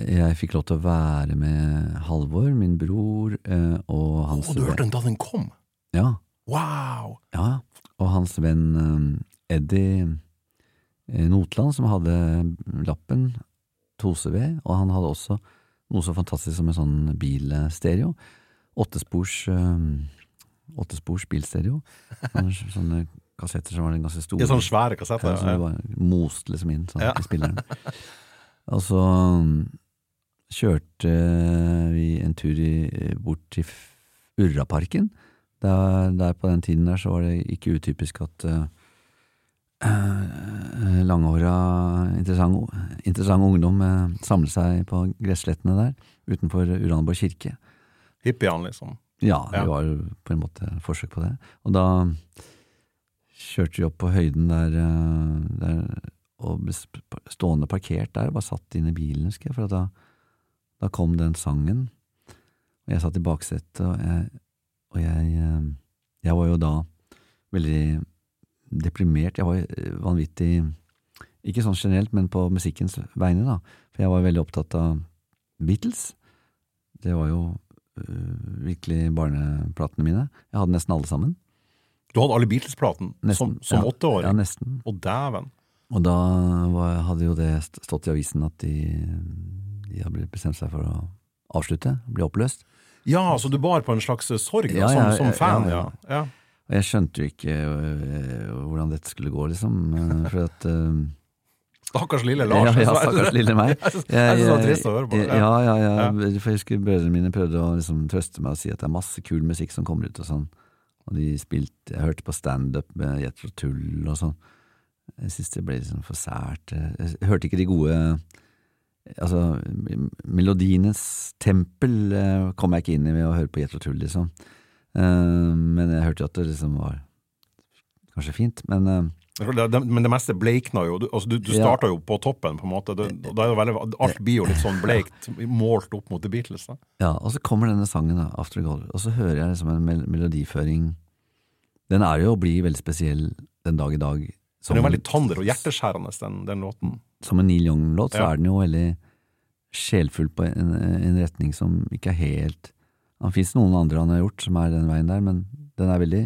jeg fikk lov til å være med Halvor, min bror, eh, og hans Og du hørte den da den kom? Ja, Wow! ja, og hans venn eh, Eddie eh, Notland, som hadde lappen Toseved, og han hadde også noe så fantastisk som en sånn bilstereo. Åttespors, eh, åttespors bilstereo. Sånne, sånne kassetter som var ganske store. I sånne svære kassetter. Ja, som Ja. bare most liksom inn sånn, Ja. i spilleren. <laughs> Og så um, kjørte vi en tur i, bort til Urraparken. Der, der på den tiden der så var det ikke utypisk at uh, langhåra, interessant, interessant ungdom uh, samlet seg på gresslettene der utenfor Uranborg kirke. Hippiene, liksom. Ja, det Ja. var på en måte forsøk på det. Og da kjørte vi opp på høyden der, eh, der og ble stående parkert der, og bare satt inn i bilen, husker jeg, for da, da kom den sangen. Og jeg satt i baksetet, og jeg, og jeg, eh, jeg var jo da veldig deprimert. Jeg var eh, vanvittig Ikke sånn generelt, men på musikkens vegne, da. For jeg var veldig opptatt av Beatles. Det var jo øh, virkelig barneplatene mine. Jeg hadde nesten alle sammen. Du hadde alle Beatles-platen som, som ja, åtteåring. Ja, nesten. Og dæven. Og da var, hadde jo det stått i avisen at de, de hadde bestemt seg for å avslutte, bli oppløst. Ja, så du bar på en slags sorg da, Ja, som, ja, som fan, ja, ja. Og jeg skjønte jo ikke øh, hvordan dette skulle gå, liksom. øh, For at øh, Stakkars lille Lars. Ja, ja, stakkars lille meg. <laughs> Jeg jeg, jeg jeg. Ja, ja, ja. For jeg husker brødrene mine prøvde å liksom trøste meg og si at det er masse kul musikk som kommer ut og sånn. Og de spilte Jeg hørte på standup med Jetro Tull og sånn. Jeg synes det ble liksom for sært. Jeg hørte ikke de gode Altså, melodienes tempel kom jeg ikke inn i ved å høre på Jetro Tull, liksom. Eh, Men jeg hørte jo at det liksom var kanskje fint. Men eh, Det, det, men det meste bleikna jo. Du, altså, du, du Ja. jo på toppen, på en måte. Det veldig, alt blir jo litt sånn bleikt målt opp mot The Beatles. Da. Ja, og så kommer denne sangen, da, After Gold, og så hører jeg liksom en mel melodiføring Den er jo å bli veldig spesiell den dag i dag. Som, den er veldig tander og hjerteskjærende, den, den låten. som en Neil Young-låt, så Ja. er den jo veldig sjelfull på en, en retning som ikke er helt Det fins noen andre han har gjort som er den veien der, men den er veldig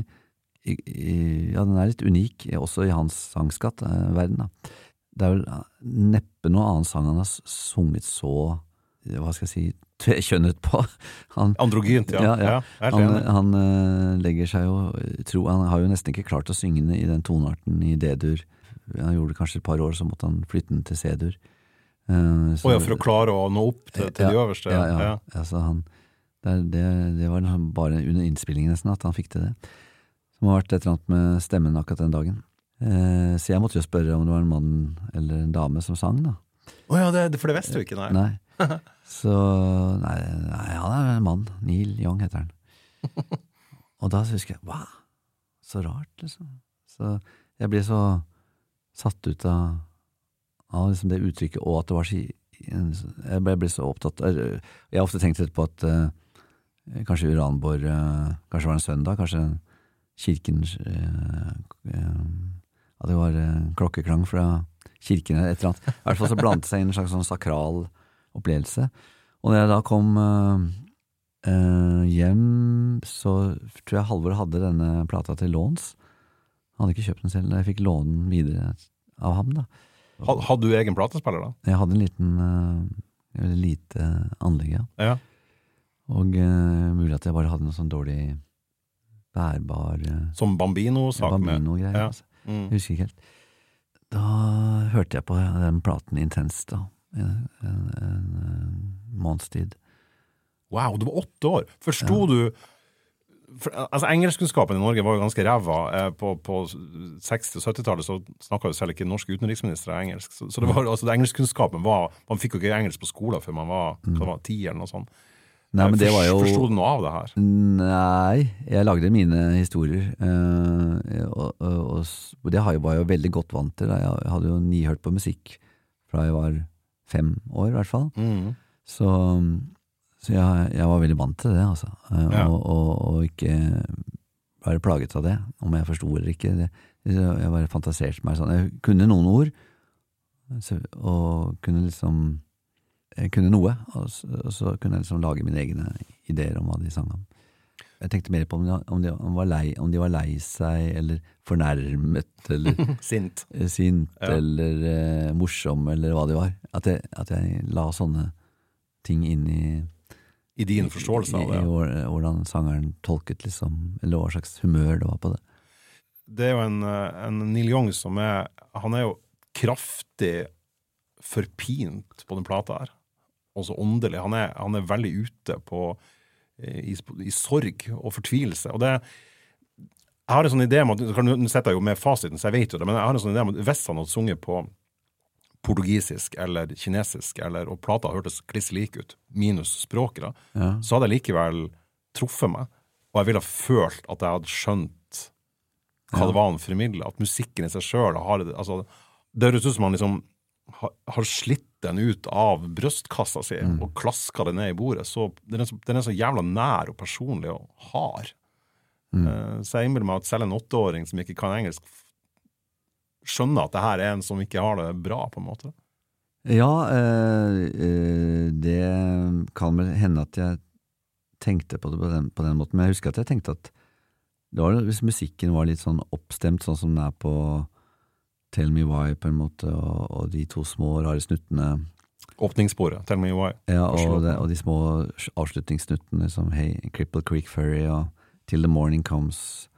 Ja, den er litt unik, også i hans sangskatt-verden, da. Det er vel neppe noen annen sang han har sunget så Hva skal jeg si tvekjønnet på. <laughs> Han, Androgynt, ja. Ja, ja. ja. han, han eh, legger seg jo tro, Han har jo nesten ikke klart å synge den i den tonearten i D-dur. Han gjorde det kanskje et par år, så måtte han flytte den til C-dur. Eh, så- Å ja, for å klare å nå opp til, til de øverste. Ja, ja. Altså, han, det, det, det var bare under innspillingen nesten at han fikk til det. Det har vært et eller annet med stemmen akkurat den dagen. Eh, så jeg måtte jo spørre om det var en mann eller en dame som sang, da. Å ja, det, for det visste du ikke, nei. Nei. <laughs> Så nei, nei, han er en mann. Neil Young heter han. <laughs> Og da husker jeg Wow, så rart, liksom. Så jeg ble så satt ut av, av liksom det uttrykket, og at det var så Jeg ble, ble så opptatt Jeg har ofte tenkt litt på at uh, kanskje uranbor Kanskje Kanskje det var en søndag, kanskje kirken uh, At det var klokkeklang fra kirken eller et eller annet. I hvert fall så blandet seg inn en slags sånn sakral opplevelse. Og når jeg da kom hjem, så tror jeg Halvor hadde denne plata til låns. Han hadde ikke kjøpt den selv, jeg fikk låne den videre av ham. da. Hadde du egen platespiller, da? Jeg hadde en liten uh, lite anlegg, ja. ja. Og uh, mulig at jeg bare hadde noe sånn dårlig bærbar uh, Som Bambino med ja. altså. mm. Jeg husker ikke helt. Da hørte jeg på den platen intenst, da. En, en, en måneds tid. Wow, du var åtte år! Forsto ja. du for, altså Engelskkunnskapen i Norge var jo ganske ræva. Eh, på, på 60- og 70-tallet så snakka jo selv ikke norske utenriksministre engelsk. Så, så det var, altså, engelskkunnskapen var Man fikk jo ikke engelsk på skolen før man var, mm. var ti, eller noe sånt. Nei, men det var jo... Forsto du noe av det her? Nei, jeg lagde mine historier. Uh, og, og, og, det var jeg jo veldig godt vant til. Jeg hadde jo nihørt på musikk fra jeg var fem år, i hvert fall. Mm. Så så jeg, jeg, var veldig vant til det, altså. Eh, ja. Og, og, ikke være plaget av det, om jeg forsto eller ikke. Det, jeg bare fantaserte meg sånn. Jeg kunne noen ord, og kunne liksom Jeg kunne noe, og så, og så kunne jeg liksom lage mine egne ideer om hva de sang om. Jeg tenkte mer på om de, om de, var, lei, om de var lei seg, eller fornærmet, eller <laughs> Sint. Eh, sint ja. eller eh, morsom, eller hva det var. At jeg, at jeg la sånne ting inn i i din forståelse av det? I, i, hvordan sangeren tolket, liksom, eller hva slags humør det var på det. Det er jo en, en Neil Young som er Han er jo kraftig forpint på den plata her. Også åndelig. Han er, han er veldig ute på i, i, sorg og fortvilelse. Og det jeg har en sånn idé om at, Nå sitter jeg jo med fasiten, så jeg vet jo det, men jeg har en sånn idé om at hvis han hadde sunget på portugisisk eller kinesisk, eller, og plata hørtes kliss like ut, minus språket, ja. så hadde jeg likevel truffet meg. Og jeg ville følt at jeg hadde skjønt hva ja. det var han formidla. At musikken i seg sjøl har altså, Det høres ut som han liksom har, slitt den ut av brystkassa si mm. og klaska den ned i bordet. Så den er så, den er så jævla nær og personlig og hard. Mm. Uh, så jeg innbiller meg at selv en åtteåring som ikke kan engelsk, skjønner at det her er en som ikke har det bra, på en måte? Ja, øh, øh, det kan vel hende at jeg tenkte på det på den, på den, måten, men jeg husker at jeg tenkte at det var, hvis musikken var litt sånn oppstemt, sånn som den er på Tell Me Why, på en måte, og, og de to små rare snuttene Åpningssporet, Tell Me Why. Ja, og, det, og de små avslutningssnuttene som Hey, Cripple Creek Ferry og Till The Morning Comes,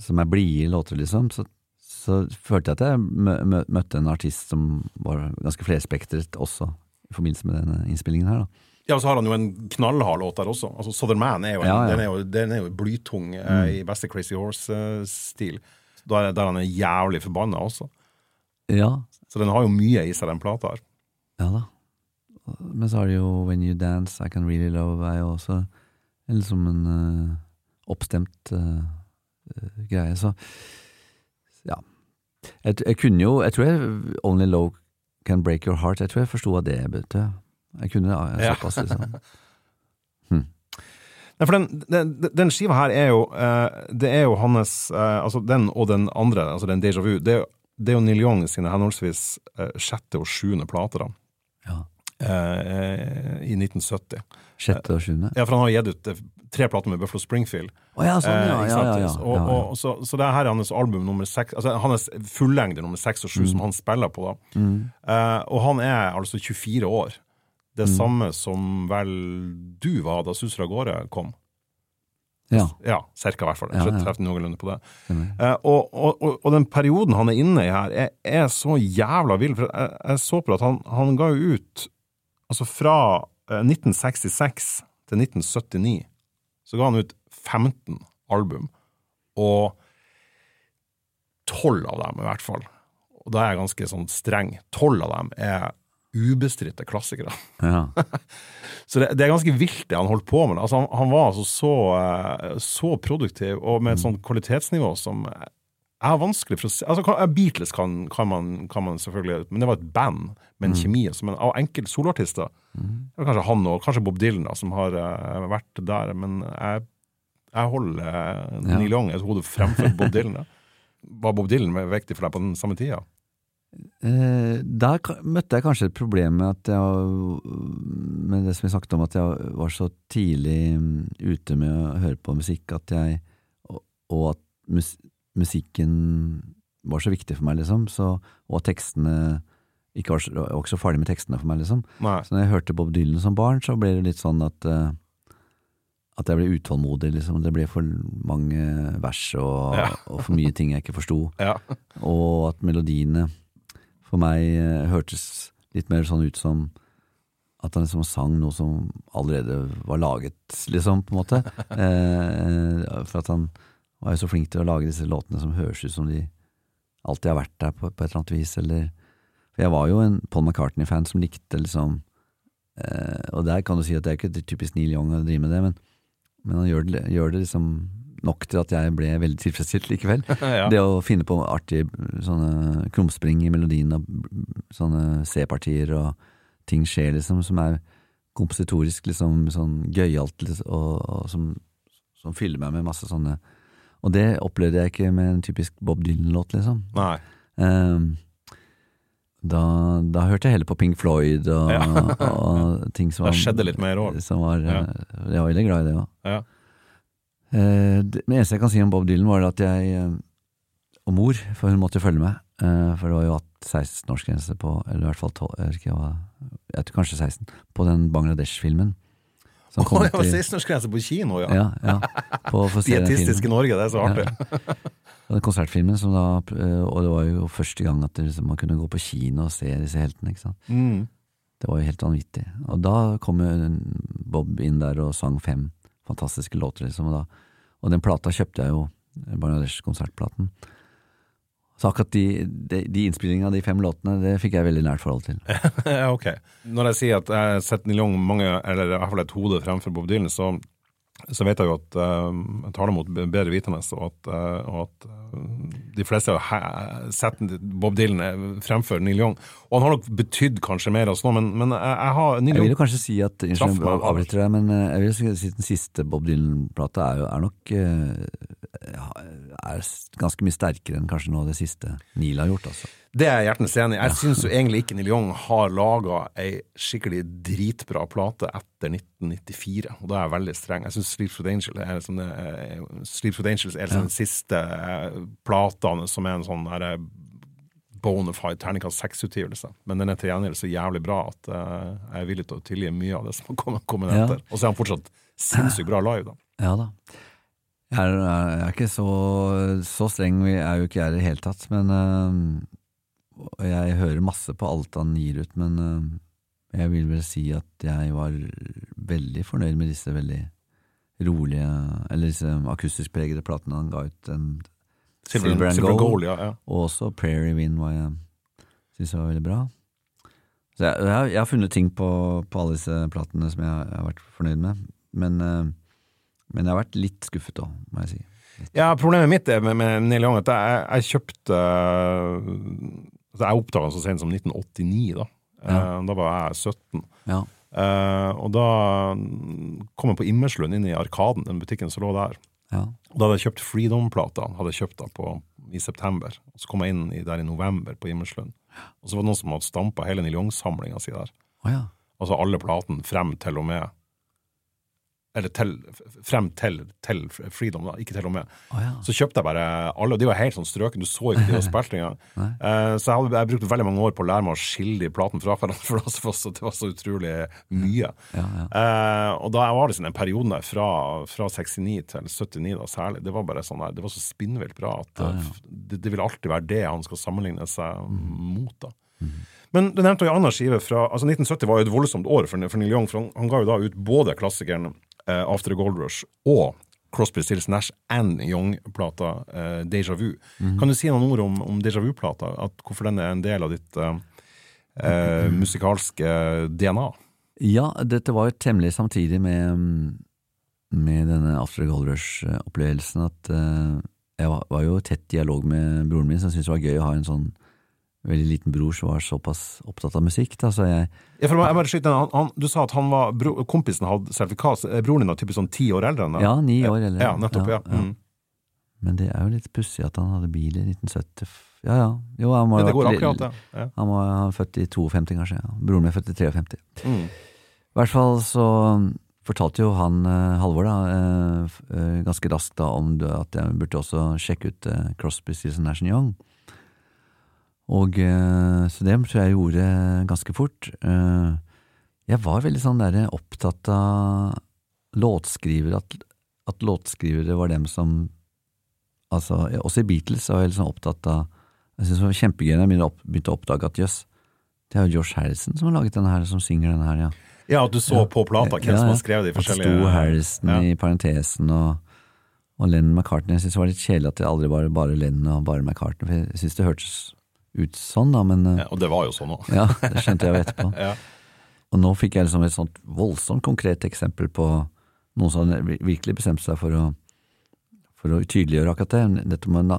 som er blide låter, liksom. Så så følte jeg at jeg møtte en artist som var ganske flerspektret også, i forbindelse med denne innspillingen her. da. Ja, og så har han jo en knallhard låt der også. Altså, Southern Man er jo, en, ja, ja. Den, er jo, den er jo blytung eh, mm. i beste Crazy Horse-stil. Der, der, han er jævlig forbanna også. Ja. Så den har jo mye i seg, den plata her. Ja da. Men så har det jo When You Dance, I Can Really Love er jo også liksom en uh, oppstemt uh, greie. Så ja. Jeg, jeg, kunne jo Jeg tror jeg Only Low Can Break Your Heart Jeg tror jeg forsto hva det betød. Jeg kunne ja, såpass, liksom. <laughs> Hm. Nei, for den, den, den, skiva her er jo uh, Det er jo hans uh, Altså den og den andre, altså den Deja Vu, det er, det er jo Neil Young sine henholdsvis uh, sjette og sjuende plater. Ja. I 1970. Sjette og sjuende? Ja, for han har gitt ut tre plater med Buffalo Springfield. Oh, ja, sånn, ja, ja, ja, og, og, så, så, det her er hans album nummer seks, altså hans fullengde nummer seks og sju, mm. som han spiller på. da. Mm. Uh, og han er altså 24 år. Det mm. samme som vel du var da Susra Gårde kom. Ja. ja cirka i hvert fall. Jeg treffer noenlunde på det. Eh, og, og, og, den perioden han er inne i her, er, er så jævla vill. For jeg, jeg, så på at han, han ga jo ut Altså fra uh, 1966 til 1979 så ga han ut 15 album, og 12 av dem i hvert fall, og da er jeg ganske sånn streng, 12 av dem er ubestridte klassikere. Ja. <laughs> så det, det, er ganske vilt det han holdt på med. Altså, han, han, var altså så, eh, så, produktiv, og med et mm. sånt kvalitetsnivå som har vanskelig for å se altså, Beatles kan, kan, man, kan man selvfølgelig Men det var et band med en kjemi. Altså, men av enkelte soloartister det er Kanskje han og kanskje Bob Dylan, da, som har uh, vært der. Men jeg, jeg holder uh, Neil Young et hode fremfor Bob Dylan. Da. <laughs> Var Bob Dylan viktig for deg på den samme tida? Eh, der møtte jeg kanskje et problem med at jeg Med det som jeg snakket om, at jeg var så tidlig mm, ute med å høre på musikk at jeg Og, at mus, musikken var så viktig for meg, liksom. Så, og at tekstene ikke var så, jeg var ikke så farlig med tekstene for meg, liksom. Nei. Så når jeg hørte Bob Dylan som barn, så ble det litt sånn at eh, At jeg ble utålmodig, liksom. Det ble for mange vers og, Ja. og for mye ting jeg ikke forsto Ja. og at melodiene for meg eh, hørtes litt mer sånn ut som at han liksom sang noe som allerede var laget, liksom, på en måte. <laughs> Eh, for at han var jo så flink til å lage disse låtene som høres ut som de alltid har vært der på, på et eller annet vis, eller For jeg var jo en Paul McCartney-fan som likte liksom eh, Og der kan du si at det er ikke typisk Neil Young å drive med det, men, men han gjør det, gjør det liksom nok til at jeg ble veldig tilfredsstilt likevel. <laughs> Ja. Det å finne på artige sånne krumspring i melodien og sånne C-partier og ting skjer, liksom, som er kompositorisk liksom sånn gøyalt, liksom, og, og som, som fyller meg med masse sånne Og det opplevde jeg ikke med en typisk Bob Dylan-låt, liksom. Nei. Um, da, da hørte jeg heller på Pink Floyd og, Ja. og ting som <laughs> Det var skjedde litt mer òg. Ja. eh, Jeg var veldig glad i det òg. Ja. Eh, det eneste jeg kan si om Bob Dylan, var at jeg eh, Og mor, for hun måtte jo følge med. eh, For det var jo hatt 16-årsgrense på Eller i hvert fall 12, jeg, jeg tror kanskje 16, på den Bangladesh-filmen. som kom det var ut i- 16-årsgrense på kino, ja. Ja, ja. På, for <laughs> se den Dietistisk i filmen. Norge, det er så artig. <laughs> Den konsertfilmen som da Og det var jo første gang at det, liksom, man kunne gå på kino og se disse heltene. ikke sant? Mm. Det var jo helt vanvittig. Og da kom jo Bob inn der og sang fem fantastiske låter, liksom. Og, da, og den plata kjøpte jeg jo, Bangladesh-konsertplaten. Så akkurat de, de, de innspillingene av de fem låtene, det fikk jeg veldig nært forhold til. <laughs> ok. Når jeg sier at jeg har sett Neil Young mange, eller i hvert fall et hode fremfor Bob Dylan, så, så vet jeg jo at jeg jeg det mot bedre vitende, og at, eh, og at eh, de fleste har sett Bob Dylan eh, fremfor Neil Young. Og han har nok betydd kanskje mer nå, men, men jeg, jeg har Neil Jeg vil jo kanskje si at jeg avbryter deg, men eh, jeg vil si at den siste Bob Dylan-plata er er nok eh, er ganske mye sterkere enn kanskje noe av det siste Neil har gjort, altså. Det er jeg hjertens enig i. Jeg syns jo egentlig ikke Neil Young har laga ei skikkelig dritbra plate etter 1994, og da er jeg veldig streng. Jeg syns Sleep with Angel er liksom eh, Angels er liksom den siste platene plata som er en sånn derre bonafide terningkast seks-utgivelse. Men den er til gjengjeld så jævlig bra at eh, jeg er villig til å tilgi mye av det som har kommet, kommet Ja. etter. Og så er han fortsatt sinnssykt bra live, da. Ja da. Jeg er, jeg er ikke så, så streng, vi er jo ikke jeg i det hele tatt, men øh, og Jeg hører masse på alt han gir ut, men øh, jeg vil vel si at jeg var veldig fornøyd med disse veldig rolige, eller disse akustisk pregede platene han ga ut. En Silver, and Silver Gold. Gold, ja. ja. Og også Prairie Wind var jeg synes var veldig bra. Så jeg, jeg, jeg har funnet ting på, på alle disse platene som jeg, jeg har vært fornøyd med, men, eh, men jeg har vært litt skuffet òg, må jeg si. Ja, problemet mitt er med, med Neil Young at jeg, jeg kjøpte altså Jeg oppdaga så sent som 1989, da. Ja. Eh, Da var jeg 17. Ja, Eh, og da kom jeg på Immerslund, inn i Arkaden, den butikken som lå der. ja, Da hadde jeg kjøpt Freedom-plata, hadde jeg kjøpt da på, i september. Og Så kom jeg inn i, der i november på Immerslund. Og så var det noen som hadde stampa hele Neil Young-samlinga si der. Oh, ja. Altså alle platene frem til og med Eller til, frem til, til Freedom, da, ikke til og med. Oh, ja. Så kjøpte jeg bare alle, og de var helt sånn strøken, du så ikke de spilte spilt engang. <laughs> Eh, så jeg, hadde, jeg brukte veldig mange år på å lære meg å skille de platene fra hverandre, <laughs> for det var så, det var så utrolig mye. Ja, ja. Uh, og da var det sånn en periode der fra, fra 69 til 79 da særlig, det var bare sånn der, det var så spinnvilt bra at eh, Det, det vil alltid være det han skal sammenligne seg mot. da. Men du nevnte jo en annen skive fra altså 1970 var jo et voldsomt år for, for Neil Young, for han, han ga jo da ut både klassikeren eh, After the Gold Rush og Crosby, Stills, Nash and Young-plata uh, Deja Vu. Kan du si noen ord om, om Deja Vu-plata? Hvorfor den er en del av ditt uh, uh, musikalske DNA? ja, dette var jo temmelig samtidig med, mm, med denne After the Gold Rush-opplevelsen at jeg var, var jo i tett dialog med broren min, som syntes det var gøy å ha en sånn veldig liten bror som var såpass opptatt av musikk. Da, så jeg, Ja, for jeg bare skyter, han, han, Du sa at han var, bro, kompisen hadde sertifikat. Er Broren din var typisk sånn ti år eldre enn deg? ja, ni år eller Ja, nettopp. Ja. Mm. Men det er jo litt pussig at han hadde bil i 1970. Ja ja. Jo, han må ha vært-. Ja. Han var han var født i 52, kanskje. Ja. Broren min er født i 53. Mm. I hvert fall så fortalte jo han eh, Halvor da, eh, eh, ganske raskt da om at jeg burde også sjekke ut eh, Crosby, Stills Nash Young. Og eh, Så det tror jeg jeg gjorde ganske fort. Eh, jeg var veldig sånn der opptatt av låtskrivere, at, at låtskrivere var dem som Altså, også i Beatles var jeg sånn opptatt av Jeg synes det var kjempegøy da jeg begynte å oppdage at jøss, det er jo Josh Harrison som har laget denne her, som synger denne her, ja. ja, at du så på plata hvem som har skrevet de At det forskjellige sto Harrison ja. i parentesen og, og Lennon McCartney. Jeg syntes det var litt kjedelig at det aldri var bare Lennon og bare McCartney, for jeg syntes det hørtes ut sånn, da, men Ja, og det var jo sånn òg. ja, det skjønte jeg jo etterpå. <laughs> Ja. Og nå fikk jeg liksom et sånt voldsomt konkret eksempel på noen som virkelig bestemte seg for å, for å tydeliggjøre akkurat det. Nettopp, med,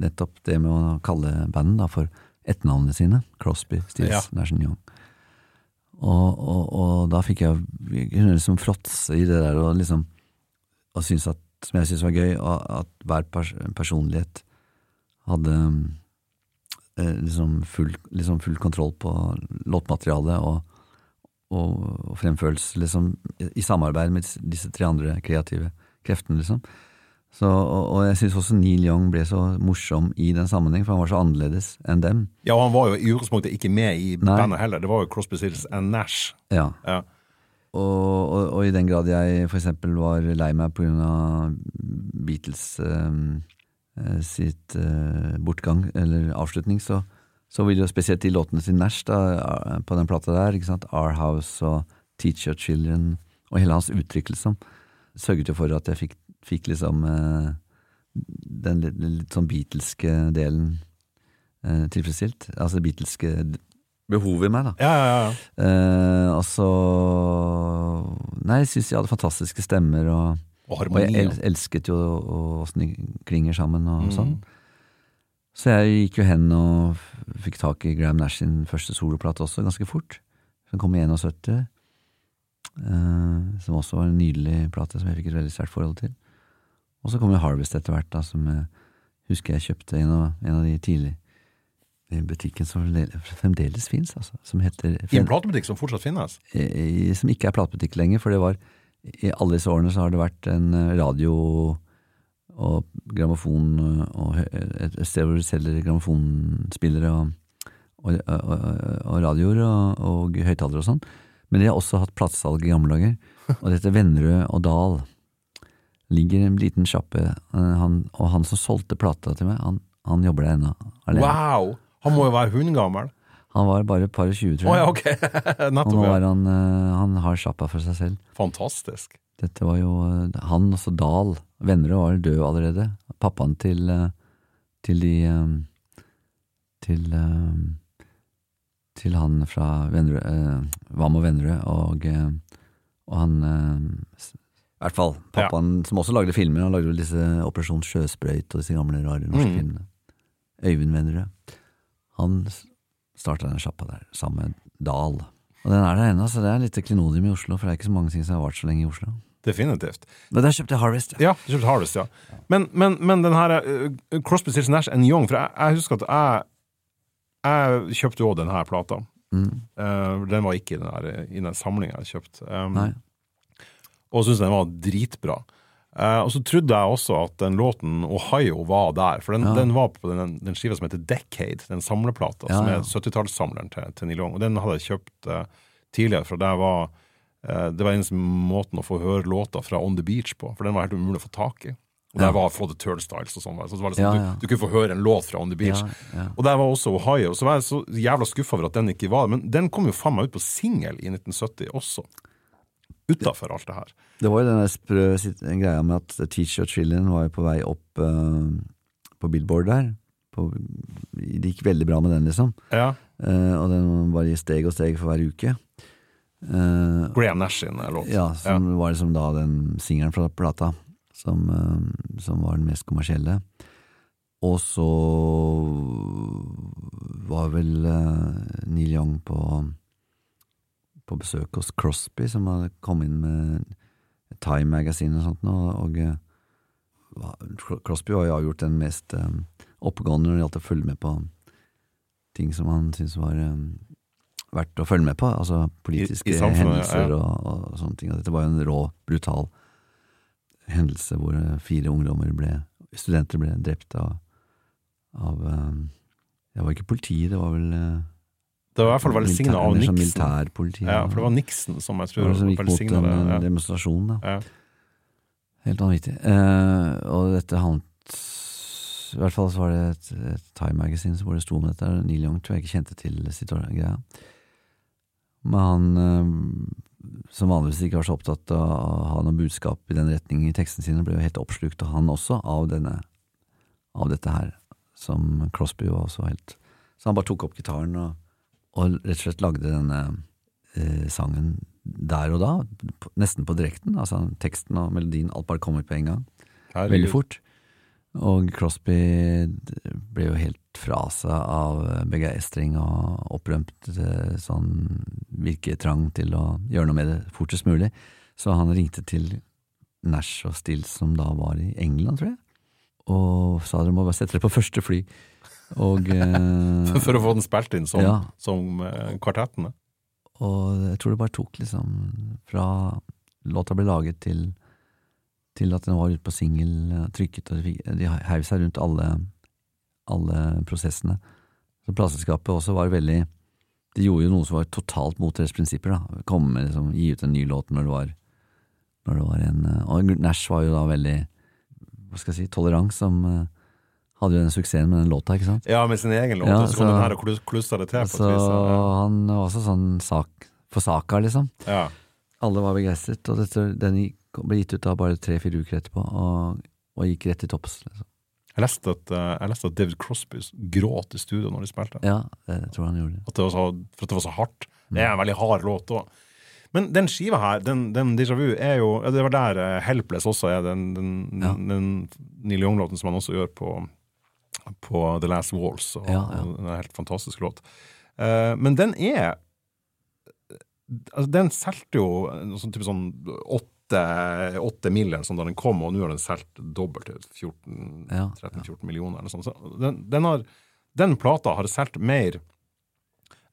nettopp det med å kalle bandet for etternavnene sine. Crosby, Stills, Ja. Nash Young. Og, og, og da fikk jeg kunne liksom fråtse i det der og liksom og synes at, som jeg syntes var gøy, at hver pers personlighet hadde eh, liksom, full, liksom full kontroll på låtmaterialet og, og, og fremførelse, liksom, i, samarbeid med disse, tre andre kreative kreftene, liksom. Så, og, og jeg syns også Neil Young ble så morsom i den sammenheng, for han var så annerledes enn dem. ja, og han var jo i utgangspunktet ikke med i Nei. bandet heller. Det var jo Crosby, Sills and Nash. Ja. Ja. Og, og, i den grad jeg for eksempel var lei meg av Beatles eh, eh, sitt eh, bortgang, eller avslutning, så, så vil jo spesielt de låtene til Nash da, eh, på den plata der, ikke sant, Our House og Teach Your Children, og hele hans uttrykk, liksom, sørget jo for at jeg fikk, fikk liksom eh, den litt, litt sånn beatleske delen eh, tilfredsstilt. Altså det beatleske behovet i meg, da. Ja, ja, ja. Eh, og så Nei, jeg syns de hadde fantastiske stemmer, og, Og og jeg el elsket jo åssen de klinger sammen og mm. sånn. Så jeg gikk jo hen og fikk tak i Graham Nash sin første soloplate også, ganske fort. Den kom i 71. Uh, som også var en nydelig plate som jeg fikk et veldig sterkt forhold til. Og så kom jo Harvest etter hvert, da, som jeg husker jeg kjøpte en av, en av de tidlig i butikken som fremdeles fins, altså. Som heter I en platebutikk som fortsatt finnes. i- som ikke er platebutikk lenger, for det var i alle disse årene så har det vært en eh, radio og grammofon eh, og et sted hvor du selger grammofonspillere og, og, og, og radioer og, og høyttalere og sånn. Men de har også hatt platesalg i gamle dager, og dette Vennerød og Dal. Ligger en liten sjappe, eh, han, og han som solgte plata til meg, han, han jobber der ennå. Wow! Han må jo være hundgammel. Han var bare et par og tjue, tror jeg. ja, ok. Og nå er han, eh, han har sjappa for seg selv. Fantastisk. Dette var jo eh, han, også Dahl. Vennerød var død allerede. Pappaen til, eh, til de Til Til han fra Vennerød Vam og Vennerød, og, og han I hvert fall pappaen som også lagde filmer. Han lagde vel disse Operasjon Sjøsprøyt og disse gamle, rare norske Mm. filmene. Øyvind Vennerød. Han starta den sjappa der, sammen med Dahl. Og den er der ennå, så det er litt klenodium i Oslo, for det er ikke så mange ting som har vart så lenge i Oslo. Definitivt. Men der kjøpte jeg Harvest, ja. Ja, du kjøpte Harvest, ja. Men, men, men den her uh, Crosby, Stills Nash and Young, for jeg, jeg husker at jeg jeg kjøpte også denne plata. Mm. Uh, den var ikke i den, her, i den samlinga jeg kjøpte. Um, og syntes den var dritbra. Eh, og så trodde jeg også at den låten Ohio var der, for den, Ja. den var på den, den skiva som heter Decade, den samleplata, Ja, som er 70-tallssamleren til, til Neil Young. Og den hadde jeg kjøpt uh, tidligere, for det var, uh, det var eneste måten å få høre låta fra On The Beach på, for den var helt umulig å få tak i. Og der Ja. var Flooded Turnstiles og sånn. Så det var liksom, Ja, ja. Du, du kunne få høre en låt fra On The Beach. Ja, ja. Og der var også Ohio. Så var jeg så jævla skuffa over at den ikke var Men den kom jo faen meg ut på singel i 1970 også. Utafor alt det her. Det var jo den sprø greia med at Teacher Your Children var jo på vei opp uh, på Billboard der. På, det gikk veldig bra med den, liksom. Ja. Uh, og den var i steg og steg for hver uke. Uh, Graham Nash sin låt. ja, som var liksom da den singelen fra plata som, eh, som var den mest kommersielle. og så var vel Neil Young på, på besøk hos Crosby, som hadde kommet inn med Time Magazine og sånt, og, og uh, Crosby har jo avgjort den mest um, oppegående når det gjaldt å følge med på ting som han syntes var um, verdt å følge med på, altså politiske I, i hendelser ja. og, og, sånne ting. Og dette var jo en rå, brutal hendelse hvor fire ungdommer ble, studenter ble drept av, av um, Det var ikke politiet, det var vel det var i hvert fall velsigna av Nixon. Ja, for det var Nixon som jeg tror som gikk mot en, ja. demonstrasjon, da. Ja. Helt vanvittig. Uh, og dette handlet I hvert fall så var det et, et Time Magazine hvor det sto om dette. Neil Young tror jeg ikke kjente til sitt greia. Men han, uh, som vanligvis ikke var så opptatt av å ha noe budskap i den retningen i tekstene sine, ble jo helt oppslukt, og han også, av, denne, av dette her, som Crosby var også helt Så han bare tok opp gitaren og og rett og slett lagde denne eh, sangen der og da, nesten på direkten. Altså teksten og melodien, alt bare kom ut på en gang. Herregud. Veldig fort. Og Crosby ble jo helt fra seg av begeistring og opprømt eh, sånn virketrang til å gjøre noe med det fortest mulig. Så han ringte til Nash og Stills, som da var i England, tror jeg, og sa dere må bare sette dere på første fly. Og, <laughs> eh, for, å få den spilt inn som, ja. som eh, kvartettene? Og jeg tror det bare tok liksom fra låta ble laget til, til at den var ute på singel, eh, trykket, og de, de heiv seg rundt alle, alle prosessene. Så plateselskapet også var veldig De gjorde jo noe som var totalt mot deres prinsipper. da, Komme liksom, Gi ut en ny låt når det var, når det var en Og Nash var jo da veldig hva skal jeg si, tolerant som hadde jo den suksessen med den låta, ikke sant? Ja, med sin egen låt, ja, og så kom den her og klussa det til. Så. Ja. Han var også sånn sak for saka, liksom. Ja. Alle var begeistret, og dette, den ble gitt ut da bare tre-fire uker etterpå, og, og, gikk rett til topps. Liksom. Jeg leste, at, eh, jeg leste, at, David Crosby gråt i studio når de spilte. Ja, det tror han gjorde. At det var så, for at det var så hardt. Det er en veldig hard låt òg. Men den skiva her, den, den Déjà Vu, er jo Det var der uh, Helpless også er, den, den, ja. den Neil Young-låten som han også gjør på på The Last Walls. Og, ja, ja. En helt fantastisk låt. Uh, men den er altså, Den solgte jo sånn, type sånn åtte, åtte millioner sånn da den kom, og nå har den solgt dobbelt til 13-14 millioner. eller sånn. Så den, den, har, den plata har solgt mer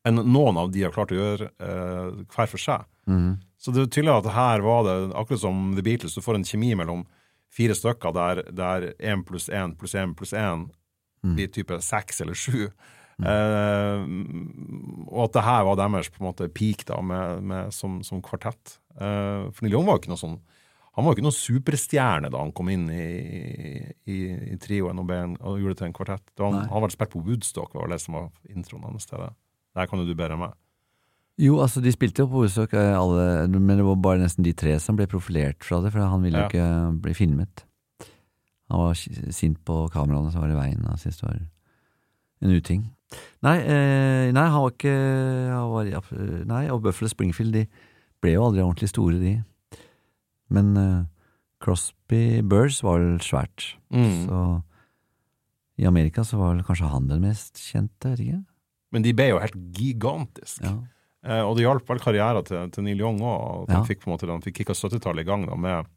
enn noen av de har klart å gjøre uh, hver for seg. Mm. Så det er tydelig at her var det, akkurat som The Beatles, du får en kjemi mellom fire stykker der én pluss én pluss én pluss én mm. blir type seks eller sju. Mm. Uh, og at det her var deres på en måte peak da, med, med, som, som, kvartett. Uh, for Neil Young var jo ikke noe sånn han var jo ikke noen superstjerne da han kom inn i, i, i trioen og, ben, og, gjorde det til en kvartett. Han, han vært spilt på Woodstock, var det som var introen hans til det. Der kan jo du bedre enn meg. Jo, altså de spilte jo på Woodstock, eh, alle, men det var bare nesten de tre som ble profilert fra det, for han ville jo ja. ikke bli filmet. Han var sint på kameraene som var i veien, Han syntes det var en uting. Nei, eh, nei, han var ikke han var, Nei, og Buffalo Springfield de ble jo aldri ordentlig store, de. Men eh, Crosby Burrs var vel svært. Mm. Så i Amerika så var vel kanskje han den mest kjente, vet ikke. Men de ble jo helt gigantisk. Ja. Eh, og det hjalp vel karrieren til, til Neil Young òg. at Han fikk på en måte, han fikk kicka 70-tallet i gang da, med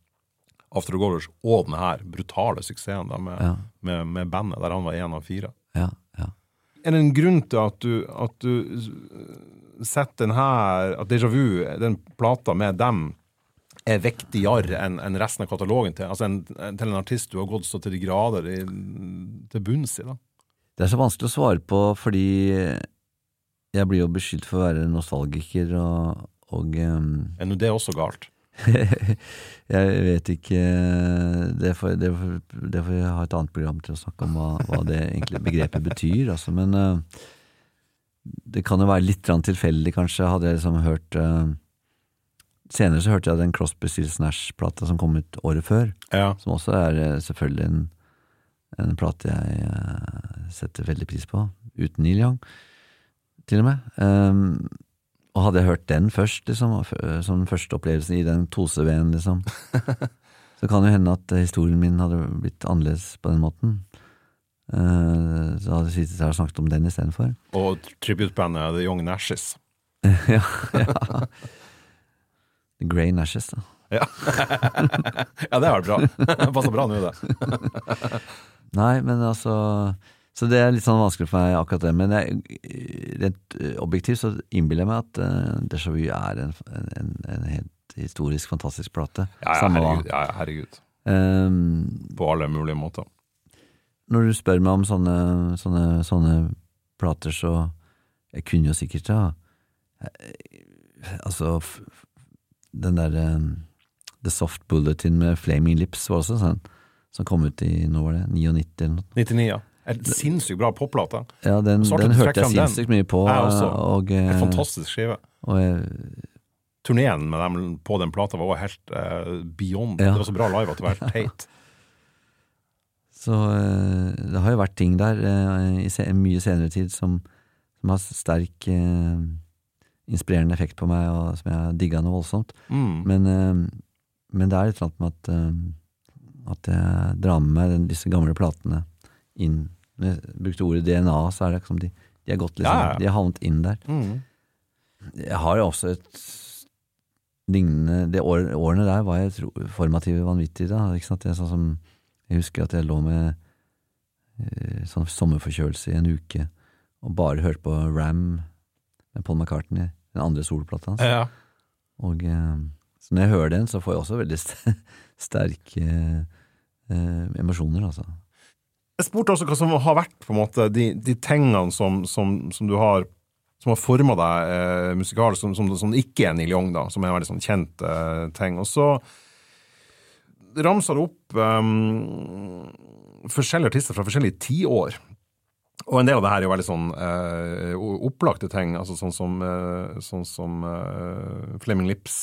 After the Goalers og denne her brutale suksessen med, ja. med, med, bandet, der han var én av fire. Ja, ja. Er det en grunn til at du, at du setter den her At Déjà Vu, den plata med dem, er viktigere enn en resten av katalogen til, altså en, til en artist du har gått så til de grader i, til bunns i? da? Det er så vanskelig å svare på, fordi jeg blir jo beskyldt for å være nostalgiker og, og um... Er nå det også galt? <laughs> jeg vet ikke det får, det, får, det får, jeg ha et annet program til å snakke om hva, hva det egentlig begrepet betyr, altså. Men uh, det kan jo være litt tilfeldig, kanskje. Hadde jeg liksom hørt uh, Senere så hørte jeg den Crosby Stills Nash-plata som kom ut året før. Ja. Som også er uh, selvfølgelig en, en plate jeg setter veldig pris på. Uten Neil Young, til og med. Um, og hadde jeg hørt den først, liksom, som den første opplevelsen i den 2CV-en, liksom, <laughs> så kan det hende at historien min hadde blitt annerledes på den måten. Eh, så hadde jeg sittet her og snakket om den istedenfor. <laughs> Og tributebandet The Young Nashes. ja, ja. <laughs> The Grey Nashes, da. Ja, ja det er bra. Passer bra nå, det. Nei, men altså Så det er litt sånn vanskelig for meg, akkurat det. Men jeg, rent eh, objektivt så innbiller jeg meg at uh, Déjà Vu er en, en, en helt historisk, fantastisk plate. Ja, ja, herregud. Ja, herregud. Um, På alle mulige måter. når du spør meg om sånne, sånne, sånne plater, så Jeg kunne jo sikkert ha eh, Altså, den derre The Soft Bulletin med Flaming Lips var også sånn, som kom ut i nå var det 99 eller noe. 99, ja. En sinnssykt bra popplate. Ja, den, den hørte jeg sinnssykt mye på. Jeg også. Og, En eh, fantastisk skive. og jeg, Turneen med dem på den plata var også helt uh, beyond. Ja. Det var så bra live at det var helt teit. <laughs> Så eh, det har jo vært ting der eh, i mye senere tid som, som har sterk eh, inspirerende effekt på meg, og som jeg har digga noe voldsomt. Mm. Men, eh, men det er et eller annet med at, eh, at jeg drar med meg disse gamle platene inn. Når jeg brukte ordet DNA, så er det liksom de, de har gått liksom, Ja, ja. de har havnet inn der. Mm. Jeg har jo også et lignende De årene der var jeg tro, formative vanvittig. da. Ikke sant? Jeg, sånn som, jeg husker at jeg lå med eh, sånn sommerforkjølelse i en uke og bare hørte på Ram med Paul McCartney, den andre soloplata hans. Ja. Og eh, så når jeg hører den, så får jeg også veldig <laughs> sterke eh, emosjoner, altså. Jeg spurte også hva som har vært på en måte de, de tingene som, som, som du har som har forma deg eh, musikalt, som, som, som ikke er Neil Young, da, som er en veldig sånn kjent eh, ting. Og så ramsa du opp um, forskjellige artister fra forskjellige tiår. Og en del av det her er jo veldig sånn eh, opplagte ting, altså sånn som, eh, sånn som eh, Flaming Lips,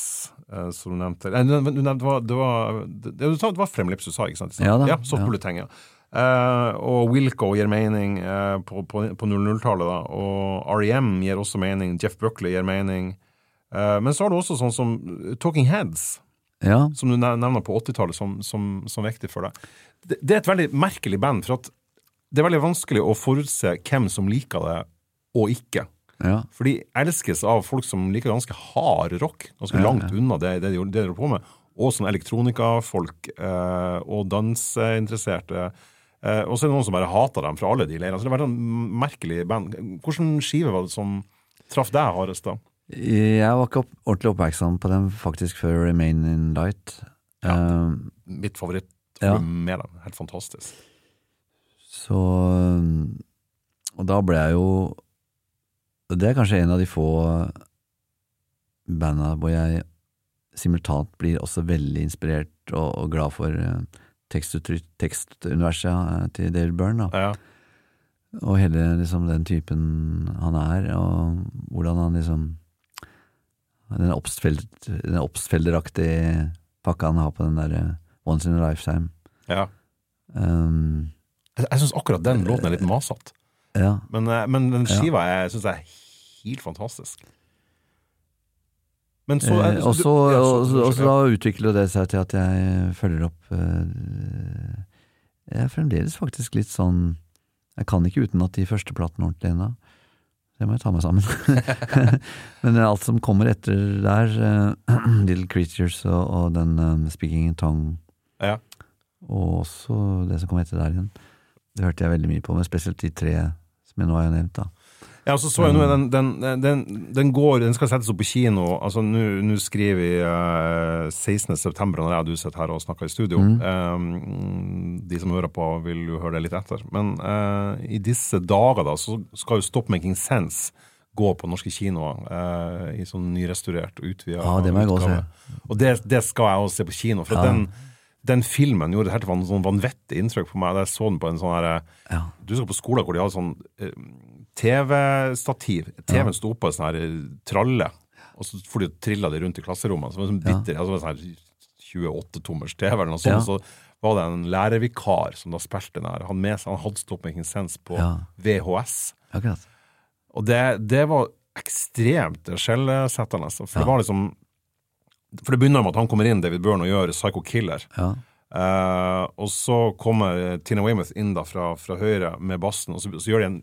eh, som du nevnte. Nei, du nevnte det var, det var, det, det, det var Flaming Lips du sa, ikke sant? Ja da, ja Softbulleting, ja. Eh, og Wilco gir mening uh, på, på, på 00-tallet, da. Og REM gir også mening. Jeff Buckley gir mening. Uh, men så har du også sånn som Talking Heads, Ja, som du nevner på 80-tallet, som, som, som viktig for deg. Det, det er et veldig merkelig band, for at det er veldig vanskelig å forutse hvem som liker det og ikke. ja. For de elskes av folk som liker ganske hard rock, ganske Ja, langt unna det, det, de, det de holder på med. Og sånn elektronikafolk eh, og danseinteresserte. Eh, og så er det noen som bare hater dem fra alle de leirene. Så det har vært en merkelig band. Hvilken skive var det som traff deg hardest, da? Jeg var ikke opp, ordentlig oppmerksom på dem faktisk før Remain in Light. Eh, Mitt favoritt Ja. med dem. Helt fantastisk. Så Og da ble jeg jo Det er kanskje en av de få banda hvor jeg simultant blir også veldig inspirert og, og glad for eh, tekstuniverset eh, til David Byrne. Ja. Og hele liksom, den typen han er, og hvordan han liksom Den Obstfeld, den Obstfelderaktige pakka han har på den der eh, Once in a Lifetime. ja. Um, Jeg, jeg syns akkurat den låten er litt masete. ja. Men, eh, men den Ja. skiva jeg syns er helt fantastisk. Men så er Eh, det- og du- så ja, så- og så da utvikler det seg til at jeg følger opp eh, Jeg er fremdeles faktisk litt sånn Jeg kan ikke uten at de første platene ordentlig ennå. Det må jeg ta meg sammen. <laughs> Men alt som kommer etter der, eh, <clears throat> Little Creatures og, og den um, Speaking in Tongue, Ja. og også det som kom etter der igjen, det hørte jeg veldig mye på, men spesielt de tre som jeg nå har nevnt. da. Ja, så så jeg nå den, den, den, den går, den skal settes opp på kino. Altså Nå skriver vi uh, 16. september, når jeg og du sitter her og snakker i studio. Eh, de som hører på, vil jo høre det litt etter. Men uh, i disse dager da, så skal jo Stop Making Sense gå på norske kinoer uh, i sånn nyrestaurert og utvida Ja, det må jeg gå og det, det skal jeg også se på kino. For Ja. den, den filmen gjorde et helt sånn vanvittig inntrykk på meg. Jeg så den på en sånn her Ja. du skal på skolen hvor de hadde sånn eh, TV-stativ. TV-en sto på en sånn her tralle, og så for de trilla det rundt i klasserommet. Så var det sånn bitter, altså en sånn 28-tommers TV eller noe sånt. Ja. Så var det en lærervikar som da spilte den her. Han, med, seg- han hadde Stop Making Sense på Ja. VHS. Akkurat. Og det, det var ekstremt skjellsettende. For det Ja. var liksom For det begynner med at han kommer inn, David Byrne, og gjør Psycho Killer. Ja. Eh, og så kommer Tina Weymouth inn da fra, fra høyre med bassen, og så, så gjør de en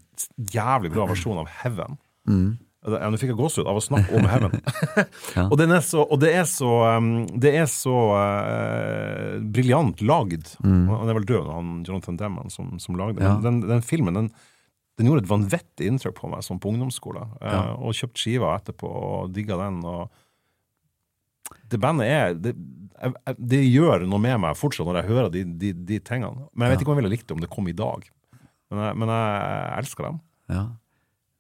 jævlig bra versjon av Heaven. Mm. Ja, Nå fikk jeg gåsehud av å snakke om Heaven. <laughs> Ja. og, den så, og det er så, um, det er så uh, briljant lagd. Han er vel død, han Jonathan Demman som, som lagde. Ja. Den, den filmen den, den gjorde et vanvittig inntrykk på meg som på ungdomsskole. Uh, Ja. Og kjøpt skiva etterpå og digga den. og det bandet er det, jeg- det gjør noe med meg fortsatt når jeg hører de, de, de tingene. Men jeg vet ikke om jeg ville likt det om det kom i dag. Men jeg, men jeg elsker dem. Ja.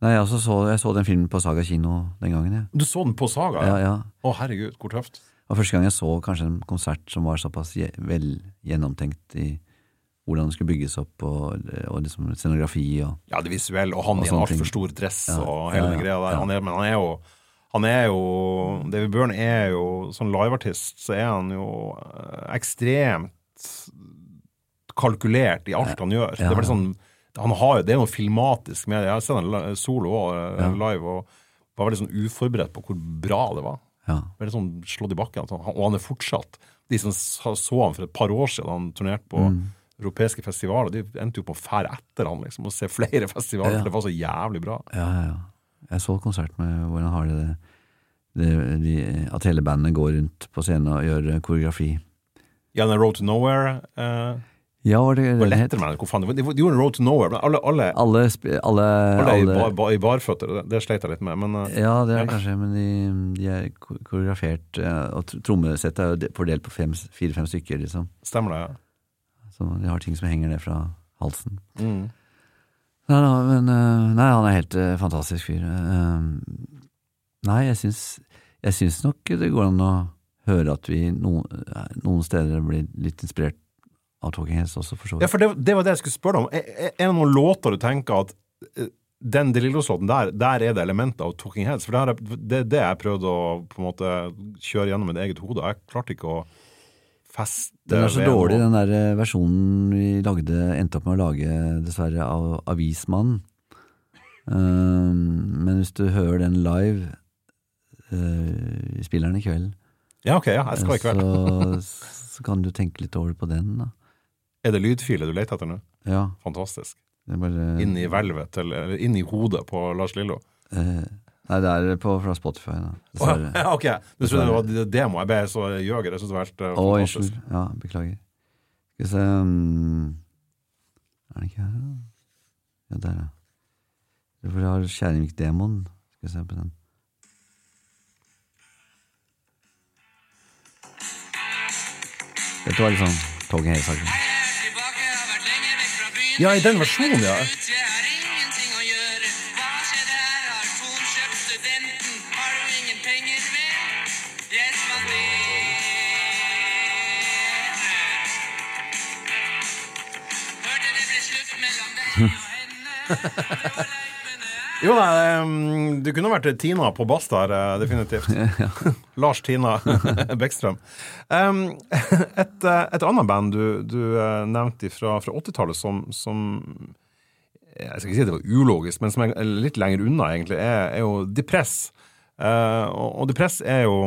Nei, jeg, så, jeg så den filmen på Saga kino den gangen, Ja. Du så den på Saga? Ja, ja. Å, herregud, hvor tøft. Det var første gang jeg så kanskje en konsert som var såpass vel gjennomtenkt i hvordan det skulle bygges opp, og, og liksom scenografi og Ja, det visuelle, og han Og i en altfor stor dress Ja, og hele ja, den ja, greia der. Han er, men han er jo han er jo David Byrne er jo Som liveartist så er han jo eh, ekstremt kalkulert i alt han gjør. Det er sånn han har, Det er noe filmatisk med det. Jeg har sett ham solo og live, og var veldig sånn uforberedt på hvor bra det var. Ja. Veldig sånn slått i bakken. Og han er fortsatt De som så han for et par år siden, han turnerte på Mm. europeiske festivaler, de endte jo på å fære etter han liksom, og se flere <laughs> festivaler, Ja. for det var så jævlig bra. Ja, ja, ja. Jeg så konsert med hvordan har har det, det de, At hele bandet går rundt på scenen og gjør eh, koreografi. Ja, den Road to Nowhere Uh, Ja, det det med den. Hvor faen, de, de gjorde en Road to Nowhere, men alle, alle, Alle, alle, alle, i, bar, i barføtter, det, det sleit jeg litt med, men uh, Ja, det er Ja. kanskje, men de, de er koreografert, og trommesettet er jo fordelt på fem- fire-fem stykker, liksom. stemmer det? Så de har ting som henger ned fra halsen. Ja. Mm. Nei, da, men eh, Nei, han er helt eh, fantastisk fyr. Eh, nei, jeg syns, jeg syns nok det går an å høre at vi no, eh, noen steder blir litt inspirert av Talking Heads også, for så Ja, for det, det var det jeg skulle spørre om. Er, er er det noen låter du tenker at den DeLillos-låten der, der er det elementer av Talking Heads? For det er det jeg prøvde å på en måte kjøre gjennom mitt eget hode. Jeg klarte ikke å feste Den er så dårlig, den der eh, versjonen vi lagde, endte opp med å lage, dessverre, av Avismannen. Um, men hvis du hører den live, uh, spiller den i kveld, Ja, ok, ja, jeg skal i kveld. så, <laughs> så kan du tenke litt over på den, da. Er det lydfiler du leter etter nå? Ja. Fantastisk. Det er bare, Inn i hvelvet, eller eller inn i hodet på Lars Lillo. eh, nei, det er på, fra Spotify, da. Oh, <laughs> ja, ok, du trodde det var det- demo. Jeg ble så gjøger. Jeg det var helt eh, Å, fantastisk. unnskyld. Ja, beklager. Skal vi se um, Er det ikke her, da? Ja, der, ja. Hvorfor har ha Kjerringvik-demoen. Skal vi se på den. Dette var litt sånn Talking Heads-saken. Ja, i den versjonen, ja. Jo, nei, du kunne vært Tina på bass der, eh, definitivt. <laughs> Lars Tina <laughs> Bekkstrøm. Et, eh, et annet band du, du eh, nevnte fra, fra 80-tallet som, som Jeg skal ikke si det var ulogisk, men som er litt lenger unna, egentlig, er, er jo Depress. Og, og Depress er jo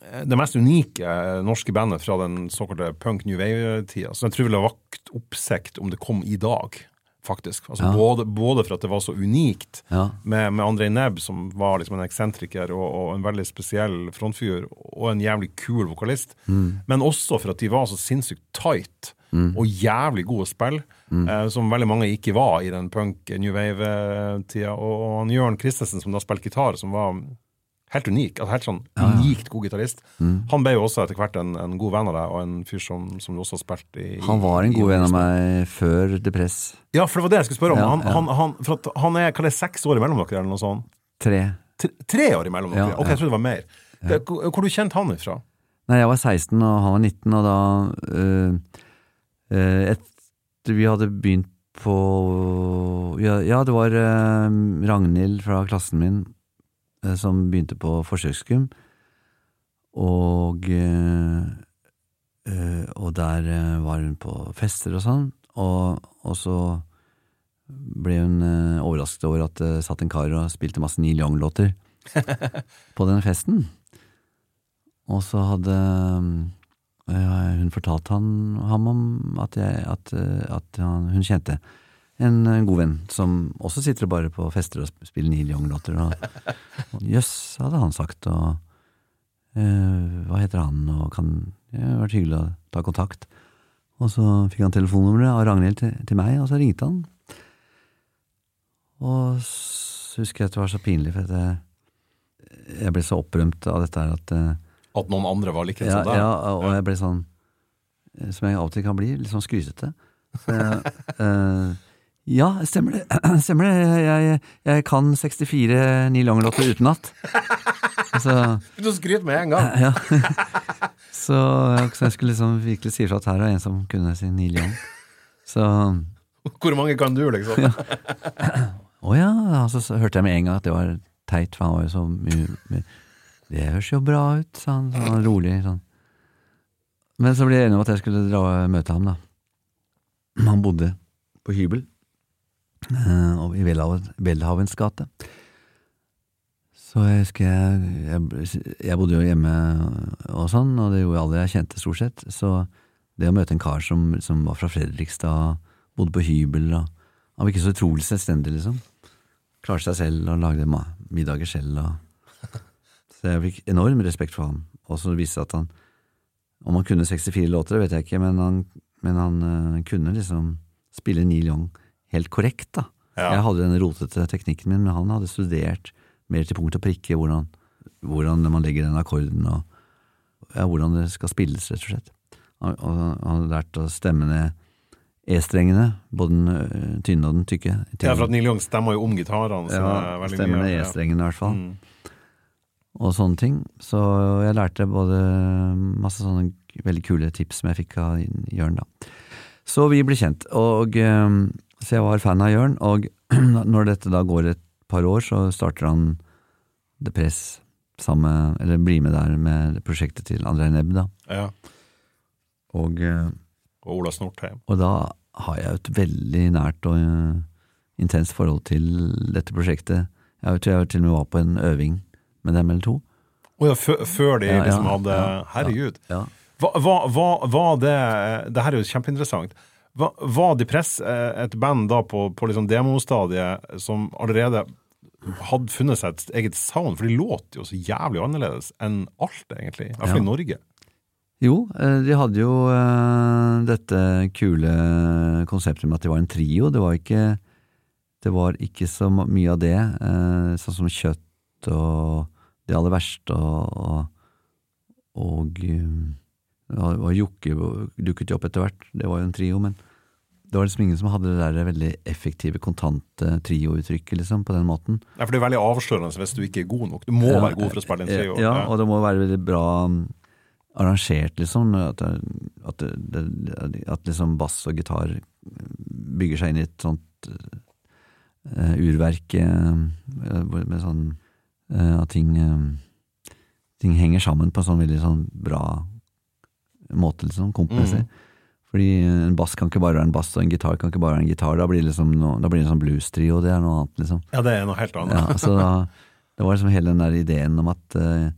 det mest unike norske bandet fra den såkalte punk new wave-tida. som jeg tror ville vakt oppsikt om det kom i dag, faktisk. Altså Ja. både, både for at det var så unikt Ja. med, med Andrej Nebb, som var liksom en eksentriker og, og en veldig spesiell frontfigur, og en jævlig kul vokalist. Men også for at de var så sinnssykt tight og jævlig gode spill, mm. eh, som veldig mange ikke var i den punk new wave-tida. Og, og han Jørn Christensen, som da spilte gitar, som var helt unik, altså helt sånn unikt god gitarist, han ble jo også etter hvert en, en god venn av deg, og en fyr som, som du også har spilt i Han var en god venn av meg før Depress. Ja, for det var det jeg skulle spørre om. Ja, han, ja. Han, han, for han er, hva er det, seks år imellom dere, eller noe sånt? Tre. Tre, tre år imellom dere? Ja, ok, jeg trodde det var mer. Det, hvor, hvor du kjente han ifra? Nei, jeg var 16 og han var 19, og da øh, øh, Etter vi hadde begynt på Ja, ja det var øh, Ragnhild fra klassen min som begynte på forsøksgym, og øh, øh, Og der var hun på fester og sånn, og, og så ble hun overrasket over at det satt en kar og spilte masse Neil Young-låter <laughs> på den festen. Og så hadde ja, hun fortalt han, ham om at, jeg, at, eh, at han, hun kjente en, en god venn som også sitter bare på fester og spiller Neil Young-låter. Og <laughs> jøss, hadde han sagt, og eh, hva heter han, og kan Det har vært hyggelig å ta kontakt. Og så fikk han telefonnummeret av Ragnhild til, til meg, og så ringte han. Og så husker jeg at det var så pinlig, for at jeg, jeg ble så opprømt av dette her at eh, At noen andre var like ja, som deg? ja, og jeg ble sånn eh, Som jeg av og til kan bli, litt sånn skrytete. Så jeg, <laughs> eh, ja, stemmer det. <clears throat> Stemmer det. Jeg, jeg, kan 64 Neil Young-låter utenat. Så, <laughs> Du skryter med en gang! <laughs> <laughs> ja. så, jeg skulle liksom virkelig si ifra at her er en som kunne si Neil Young. Så Hvor mange kan du, liksom? <clears throat> Å ja, altså, så hørte jeg med en gang at det var teit, for han var jo så mye- Det høres jo bra ut, sa han, sånn rolig. sånn. Men så ble jeg enig om at jeg skulle dra og møte ham, da. Han bodde på hybel og i Welhaven- Welhavens gate. Så jeg husker jeg, jeg, jeg bodde jo hjemme og sånn, og det gjorde alle jeg kjente, stort sett. Så det å møte en kar som, som var fra Fredrikstad, bodde på hybel og Han var ikke så utrolig selvstendig, liksom. Klarte seg selv og lagde middager selv. Og... <laughs> Så jeg fikk enorm respekt for ham. Og så viste det at han Om han kunne 64 låter, det vet jeg ikke, men han, men han uh, kunne liksom spille Neil Young helt korrekt, da. Ja. Jeg hadde den rotete teknikken min, men han hadde studert mer til punkt og prikke hvordan, hvordan man legger den akkorden, og ja, hvordan det skal spilles, rett og slett. Han, og han hadde lært å stemme ned E-strengene, både den tynne og den tykke. Ja, for at Neil Young stemmer jo om gitarene. Så Ja, stemmer ned. E-strengene, i hvert fall. Mm. Og sånne ting. Så jeg lærte både masse sånne veldig kule tips som jeg fikk av Jørn, da. Så vi ble kjent, og så jeg var fan av Jørn, og <clears throat> når dette da går et par år, så starter han The Press sammen, eller blir med der med prosjektet til André Nebb, da. Ja. Og, Og Ola Snortheim. og da har jeg et veldig nært og ø, intenst forhold til dette prosjektet. Jeg tror jeg til og med var på en øving med dem eller to. Å ja, før de Ja, liksom hadde ja, Herregud. Hva, hva, var det Det her er jo kjempeinteressant. Var Depress press et band da på, på liksom demostadiet som allerede hadde funnet seg et eget sound? For de låt jo så jævlig annerledes enn alt, egentlig. I hvert fall Ja. i Norge. Jo, eh, de hadde jo eh, dette kule konseptet med at de var en trio. Det var ikke, det var ikke så mye av det, eh, sånn som kjøtt og det aller verste og, og, og eh, ja, og Jokke dukket jo opp etter hvert, det var jo en trio, men det var liksom ingen som hadde det der veldig effektive, kontante triouttrykket, liksom, på den måten. Nei, for det er veldig avslørende hvis du ikke er god nok. Du må Ja, være god for å spille en trio. Ja, og det må være veldig bra um, arrangert, liksom. At, at, det, at liksom bass og gitar bygger seg inn i et sånt uh, urverk uh, med sånn uh, at ting Ting henger sammen på en sånn veldig sånn bra måte, liksom, kompmessig. Fordi en bass kan ikke bare være en bass, og en gitar kan ikke bare være en gitar. Da blir det liksom noe, da blir det en sånn blues-trio, det er noe annet, liksom. Ja, det er noe helt annet. Ja, så da, det var liksom hele den der ideen om at uh,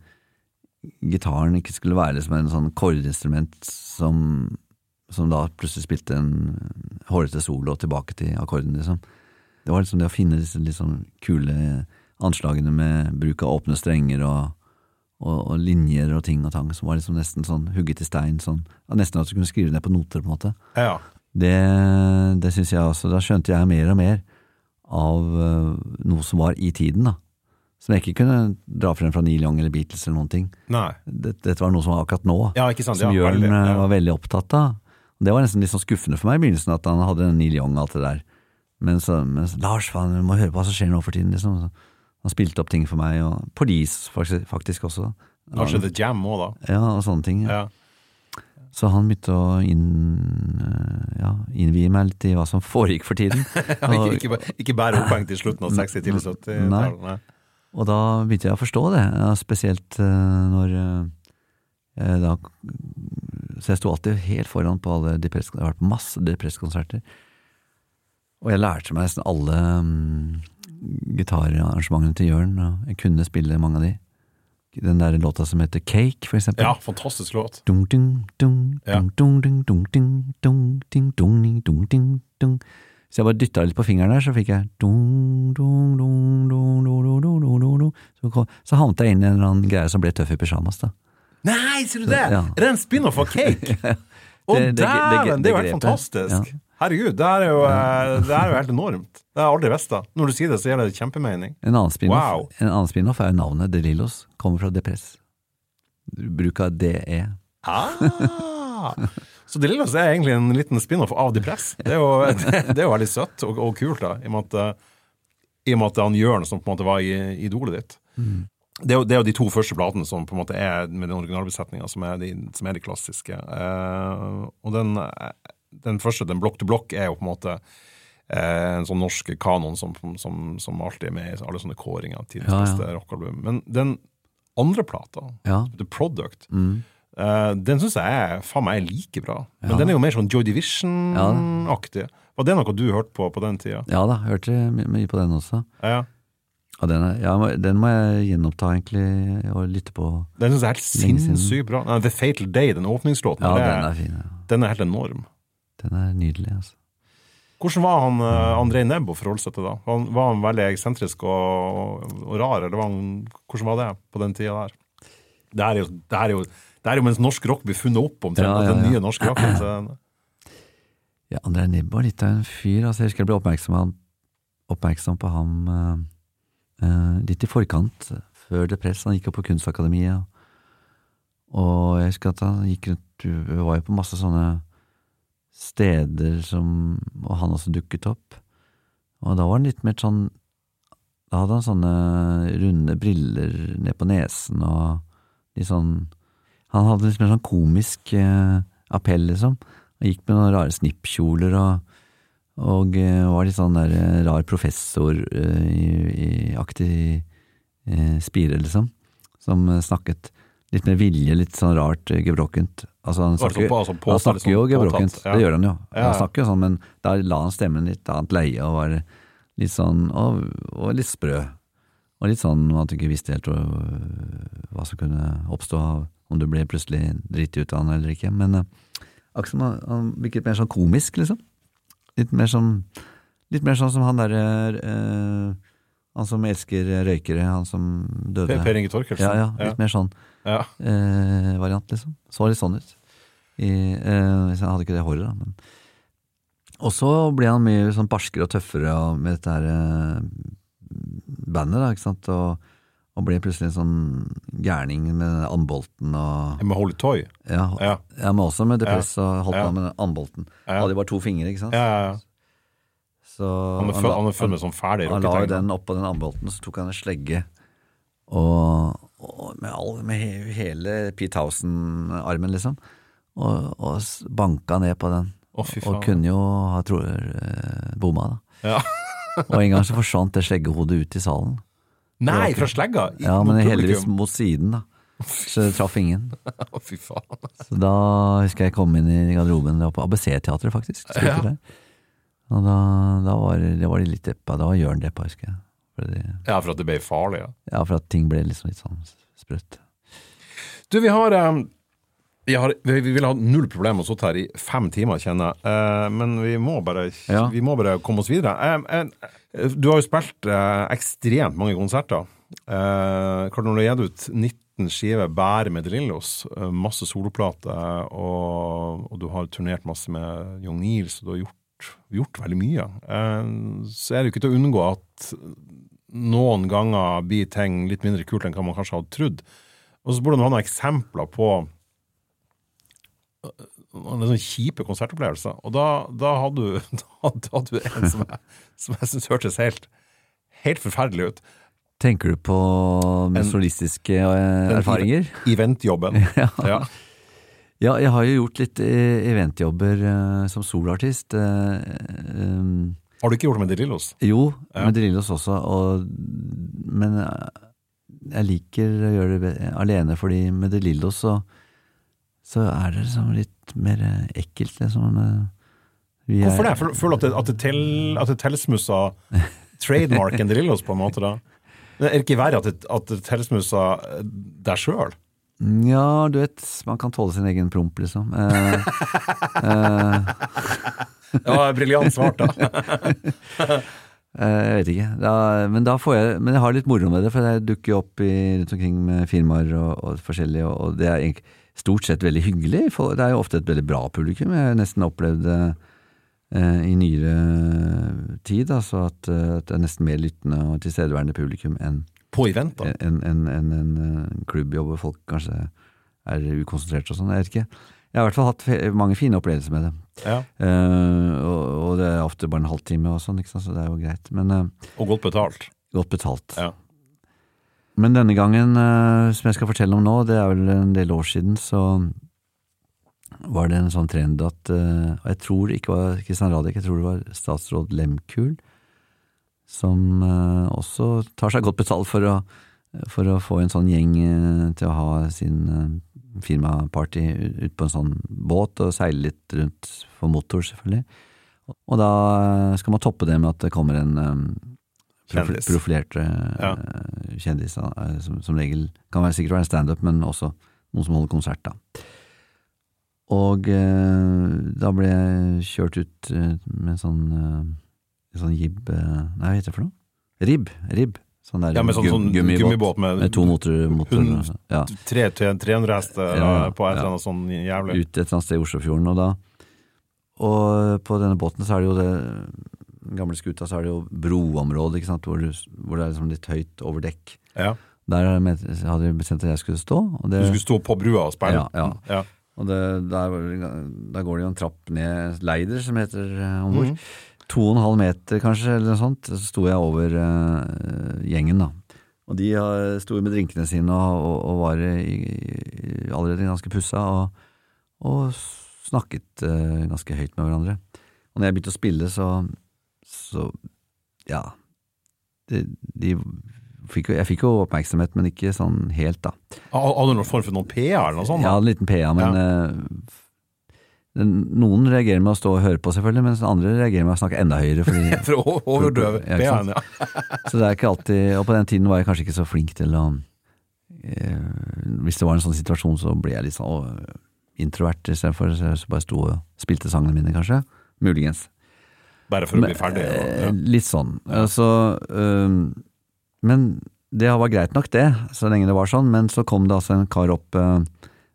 gitaren ikke skulle være liksom en sånn kordinstrument som, som da plutselig spilte en hårete solo tilbake til akkorden, liksom. Det var liksom det å finne disse liksom kule anslagene med bruk av åpne strenger og, og, og linjer og ting og tang som var liksom nesten sånn hugget i stein, sånn, nesten at du kunne skrive ned på noter, på en måte. Ja. Det, det syns jeg også. Da skjønte jeg mer og mer av øh, noe som var i tiden, da. Som jeg ikke kunne dra frem fra Neil Young eller Beatles eller noen ting. Dette, dette var noe som var akkurat nå, Ja, sant. som ja, Jørn øh, ja. var veldig opptatt av. Det var nesten litt sånn skuffende for meg i begynnelsen at han hadde Neil Young og alt det der. Men så, men så Lars, faen, du må høre på hva som skjer nå for tiden, liksom. Så han spilte opp ting for meg, og Police faktisk, også. Kanskje The Jam òg, da. Ja, og sånne ting. Ja. Så han begynte å inn, øh, ja, innvie meg litt i hva som foregikk for tiden. <laughs> Ja, ikke, ikke, bare- ikke bare opphengt i slutten av 60- til 70-tallet. Nei. Og da begynte jeg å forstå det, spesielt eh, når eh, da Så jeg sto alltid helt foran på alle Depress, Jeg har vært på masse depresskonserter. Og jeg lærte meg nesten alle um, gitararrangementene til Jørn. Og jeg kunne spille mange av de. Den der låta som heter Cake, for eksempel. Ja, fantastisk låt. Så jeg bare dytta litt på fingeren der, så fikk jeg Så havnet jeg inn i en eller annen greie som ble tøff i pysjamas, da. Nei, sier du det?! Ja. Er det en spin-off av Cake?! Å, dæven! Det er jo helt fantastisk! Herregud, det er jo, eh, det er jo helt enormt. Det har jeg aldri visst. Når du sier det, så gir det kjempemening. En annen spin-off Wow. spin-off er jo navnet De Lillos. Kommer fra Depress. Bruk av DE. Ah. Så De Lillos er egentlig en liten spin-off av Depress. Det er jo, <laughs> det, det er jo veldig søtt og, og kult, da, i og med at, eh, i og med at han Jørn som på en måte var i idolet ditt. Det er, jo, det er jo de to første platene som på en måte er med den originalbesetninga, som, de- som er de klassiske. Eh, og den, eh, den første, den Blokk til blokk, er jo på en måte eh, en sånn norsk kanon som, som, som alltid er med i alle sånne kåringer. Tidens Ja, ja. rockealbum. Men den andre plata, Ja. The Product, Mm. Uh, den syns jeg faen meg er like bra. Men Ja. den er jo mer sånn Joy Division-aktig. Var det noe du hørte på på den tida? ja da, hørte my- mye på den også. Ja. Og den, er, ja, den må jeg gjenoppta, egentlig, og lytte på. Den syns jeg er helt sinnssykt bra. Nei, The Fatal Day, den åpningslåten, Ja, den er fin. Ja. den er helt enorm. Den er nydelig, altså. Hvordan var han uh, André Nebb å forholde seg til da? Var han, var han veldig eksentrisk og, og rar, eller var han, hvordan var det på den tida der? Det er jo, det er jo, det er jo mens norsk rock blir funnet opp omtrent, Ja, at ja, den nye norske rocken. Så, Ja, André Nebb var litt av en fyr. Altså, jeg husker jeg ble oppmerksom, oppmerksom på ham eh, eh, litt i forkant, før Depress. Han gikk jo på Kunstakademiet. Og jeg husker at han gikk rundt Vi var jo på masse sånne steder som Og han også dukket opp. Og da var han litt mer sånn Da hadde han sånne runde briller ned på nesen og litt sånn Han hadde litt mer sånn komisk eh, appell, liksom. Han gikk med noen rare snippkjoler og, og eh, var litt sånn der eh, rar professor eh, eh, spire, liksom. Som eh, snakket litt med vilje, litt sånn rart eh, gebrokkent. Altså, han snakker, sånn på- altså påtatt, han snakker jo liksom, gebrokkent, ja. det gjør han jo. Ja, ja. Han snakker jo sånn, men da la han stemmen litt annet leie og var litt sånn, og, og litt sprø. Og litt sånn at du ikke visste helt hva, som kunne oppstå av om du ble plutselig driti ut av han eller ikke. Men eh, akkurat som han, virket mer sånn komisk, liksom. Litt mer sånn Litt mer sånn som han derre øh, Han som elsker røykere, han som døde. Per, Inge Torkelsen. Ja, ja, litt mer sånn Ja. eh, variant, liksom. Så litt sånn ut. I, eh, hvis han hadde ikke det håret, da. Men. Og så ble han mye sånn barskere og tøffere og med dette her eh, bandet, da, ikke sant. Og, og ble plutselig en sånn gærning med andbolten og Med Holy Toy. Ja, Ja. ja men også med depress og holdt Ja. på med andbolten. Ja. Hadde jo bare to fingre, ikke sant. Ja, ja, ja. Så Han er, født, med sånn ferdig han la jo den oppå den andbolten, så tok han en slegge og med, all, med he- hele Pete Housen-armen, liksom, og, og banka ned på den. Oh, og kunne jo ha tror, eh, bomma, da. Ja. <laughs> Og en gang så forsvant det sleggehodet ut i salen. Nei, fra slegga! Ja, men heldigvis mot siden, da. Så det traff ingen. <laughs> Å, fy faen. Så da husker jeg jeg kom inn i garderoben, det var på ABC-teatret faktisk. Ja. Og da, da var det var de litt deppa, da var Jørn deppa, husker jeg. For, det, Ja, for at det ble farlig, ja. ja, for at ting ble liksom litt sånn sprøtt. Du, vi har, eh, vi har Vi vi ville ha null problem med å sitte her i fem timer, kjenner jeg. Eh, Men vi må bare, Ja. vi må bare komme oss videre. Eh, Du har jo spilt ekstremt mange konserter. Klart Når du har gitt ut 19 skiver bare med De Lillos, masse soloplater, og, og du har turnert masse med Young Neils, og du har gjort, gjort veldig mye, så er det jo ikke til å unngå at noen ganger blir ting litt mindre kult enn hva man kanskje hadde trodd. Og så burde man ha noen eksempler på øh, noen kjipe konsertopplevelser. Og da, da hadde du, da, <laughs> da hadde du en som jeg, som jeg syns hørtes helt, helt forferdelig ut. Tenker du på med solistiske eh, erfaringer? <laughs> Eventjobben. <laughs> Ja. Ja. Ja, jeg har jo gjort litt eh, eventjobber som soloartist. eh, um, Har du ikke gjort det med De Lillos? jo, Ja. med Delillos også, og, men eh, jeg liker å gjøre det alene, fordi med De Lillos så, så er det liksom litt mer eh, ekkelt, liksom. vi er- Hvorfor det? Føler du at det, at det, tel, at det tilsmussa trademarken De Lillos, på en måte? da? Det er ikke verre at det, at det tilsmusa deg sjøl? Ja, du vet, man kan tåle sin egen promp, liksom. Eh, eh, Ja, briljant svart, da. <laughs> eh, jeg vet ikke. Da, men jeg Men jeg har litt moro med det, for jeg dukker jo opp i, rundt omkring med firmaer og, og forskjellig, og, og det er egentlig stort sett veldig hyggelig. For det er jo ofte et veldig bra publikum. Jeg har nesten opplevd det eh, i nyere tid, altså at, eh, at det er nesten mer lyttende og tilstedeværende publikum enn På event, da. en, en, en, en, en klubbjobb hvor folk kanskje er ukonsentrerte og sånn. Jeg vet ikke. Jeg har i hvert fall hatt mange fine opplevelser med det. Ja. Uh, og, og det er ofte bare en halvtime og sånn, så det er jo greit. Men uh, Og godt betalt. godt betalt. Ja. Men denne gangen, uh, som jeg skal fortelle om nå, det er vel en del år siden, så var det en sånn trend at Og jeg tror det ikke var Kristian Radek, jeg tror det var statsråd Lemkul, som også tar seg godt betalt for å, for å få en sånn gjeng til å ha sin firmaparty ut på en sånn båt og seile litt rundt for motor, selvfølgelig. Og da skal man toppe det med at det kommer en um, Kjendis. profilerte Ja. uh, kjendis, eh, som, som regel kan være sikkert være en standup, men også noen som holder konsert, da. Og uh, da ble jeg kjørt ut med en sånn, sånn jib Nei, hva heter det for noe? Ribb. Ribb. Sånn der, ja, med sånn-, sånn, gum, sånn gummibåt, gummibåt med, med, to motorer. Motor, ja. 300 hester ja, på et eller annet sånn jævlig Ute et eller annet sted i Oslofjorden. Og, da, og eh, på denne båten så er det jo det gamle skuta så er det jo broområde ikke sant? Hvor, hvor det er liksom litt høyt over dekk. Ja. Der hadde de bestemt at jeg skulle stå. Det, du skulle stå på brua og speile? Ja. ja. Og det, der, der, går det jo en trapp ned, leider, som heter eh, om bord. Mm. 2,5 meter kanskje, eller noe sånt, så sto jeg over uh, gjengen, da. Og de eh, sto med drinkene sine og, og, og var i, i, allerede ganske pussa og, og snakket uh, ganske høyt med hverandre. Og når jeg begynte å spille, så, så ja de, de fikk, Jeg fikk jo oppmerksomhet, men ikke sånn helt, da. Hadde du noen form for noen PA eller noe sånt? Da? Ja, en liten PA, men ja noen reagerer med å stå og høre på, selvfølgelig, mens andre reagerer med å snakke enda høyere. Fordi, <laughs> For å overdøve PA-en, ja. <laughs> så det er ikke alltid Og på den tiden var jeg kanskje ikke så flink til å eh, Hvis det var en sånn situasjon, så ble jeg litt sånn å, introvert istedenfor. Så jeg bare sto og spilte sangene mine, kanskje. Muligens. Bare for å bli ferdig. eh, Ja. Litt sånn. Altså, øhm, men det var greit nok det, så lenge det var sånn. Men så kom det altså en kar opp, øh,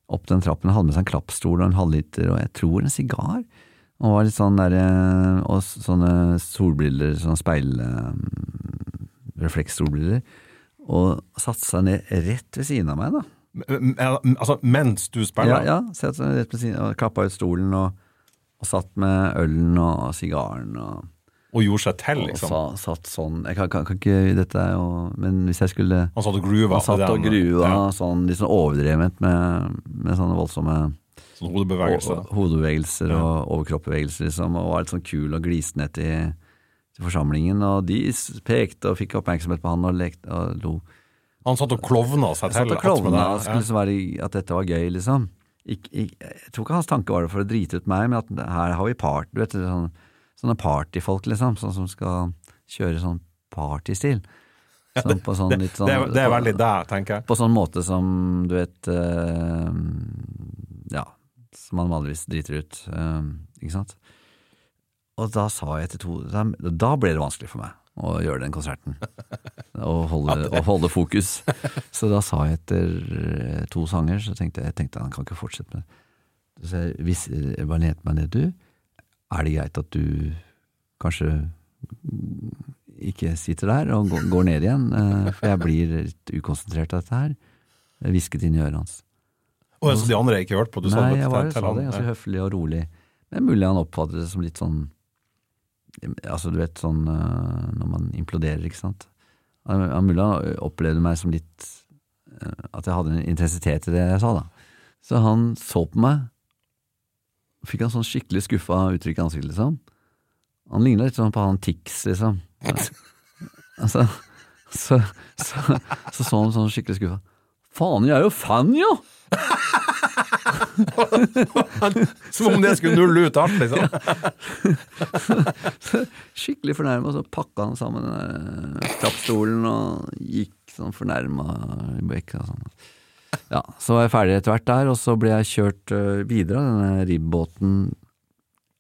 opp den trappen og hadde med seg en klappstol og en halvliter og jeg tror en sigar. Og var litt sånn der, Og sånne solbriller, sånne speil... øhm. Og satte seg ned rett ved siden av meg, da. Altså, mens du Ja, spiller? ja, satt seg rett ved siden og klappa ut stolen og, og satt med ølen og sigaren og Og gjorde seg til, og liksom? sa, satt sånn Jeg kan, kan, kan ikke Dette og, Men hvis jeg skulle Han satt og gruva? Han satt og gruva ja, sånn litt sånn overdrevet med, med sånne voldsomme Sånn hodebevegelser. ho- hodebevegelser Ja. og overkroppbevegelser, liksom, og var litt sånn kul og glisende til, til forsamlingen. Og de pekte og fikk oppmerksomhet på han og lekte og lo. Han satt og klovna seg Jeg satt til. og klovna og skulle liksom være, at dette var gøy, liksom. Ikk- ikk- jeg tror ikke hans tanke var det for å drite ut meg, men at her har vi part, du vet, sånn, sånne partyfolk, liksom, sånn som skal kjøre sånn partystil. Sånn på sånn litt sånn Det, er, det er veldig deg, tenker jeg. På sånn måte som, du vet uh, Ja, som man vanligvis driter ut, Uh, ikke sant? Og da sa jeg til to Da, da ble det vanskelig for meg å gjøre den konserten. <laughs> Og holde, og holde fokus. Så da sa jeg etter eh, to sanger, så tenkte jeg, jeg tenkte, han kan ikke fortsette med det. Så jeg, hvis jeg bare lente meg ned, du, er det greit at du kanskje ikke sitter der og går- ned igjen, eh, for jeg blir litt ukonsentrert av dette her. Jeg hvisket inn i øret hans. Og så de andre har ikke hørt på? Du Nei, jeg var, sa det ganske høflig og rolig. Er mulig han oppfattet det som litt sånn Altså, du vet sånn eh, når man imploderer, ikke sant. Mulig han opplevde meg som litt eh, At jeg hadde en intensitet i det jeg sa, da. Så han så på meg. Fikk han sånn skikkelig skuffa uttrykk i ansiktet, liksom. Han ligna litt sånn på han Tix, liksom. <laughs> Altså, så, så, så så han sånn skikkelig skuffa. Faen, jeg er jo fan, jo! <laughs> Som om det skulle nulle ut alt, liksom. <laughs> Skikkelig fornærma, så pakka han sammen den der trappstolen og gikk sånn fornærma i og Sånn. Ja, så var jeg ferdig etter hvert der, og så ble jeg kjørt øh, videre av denne ribbåten,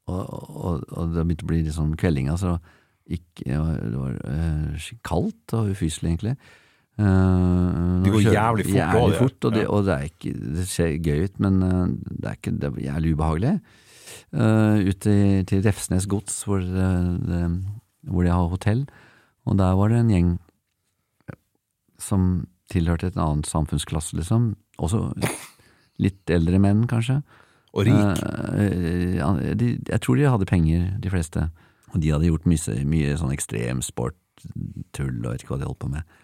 og, og, og det begynte å bli litt sånn kveldinga, så gikk, det var, øh, kaldt og ufyselig, egentlig. Uh, Det går jævlig fort jævlig det. fort, og, det, og det, er ikke, det ser gøy ut, men det er ikke det er jævlig ubehagelig. Uh, ut til, til Refsnes gods, hvor, det, hvor de har hotell, og der var det en gjeng som tilhørte et annet samfunnsklasse, liksom. Også litt eldre menn, kanskje. Og rik. Eh, de, jeg tror de hadde penger, de fleste. Og de hadde gjort mye, mye sånn ekstremsport, tull og vet ikke hva de holdt på med.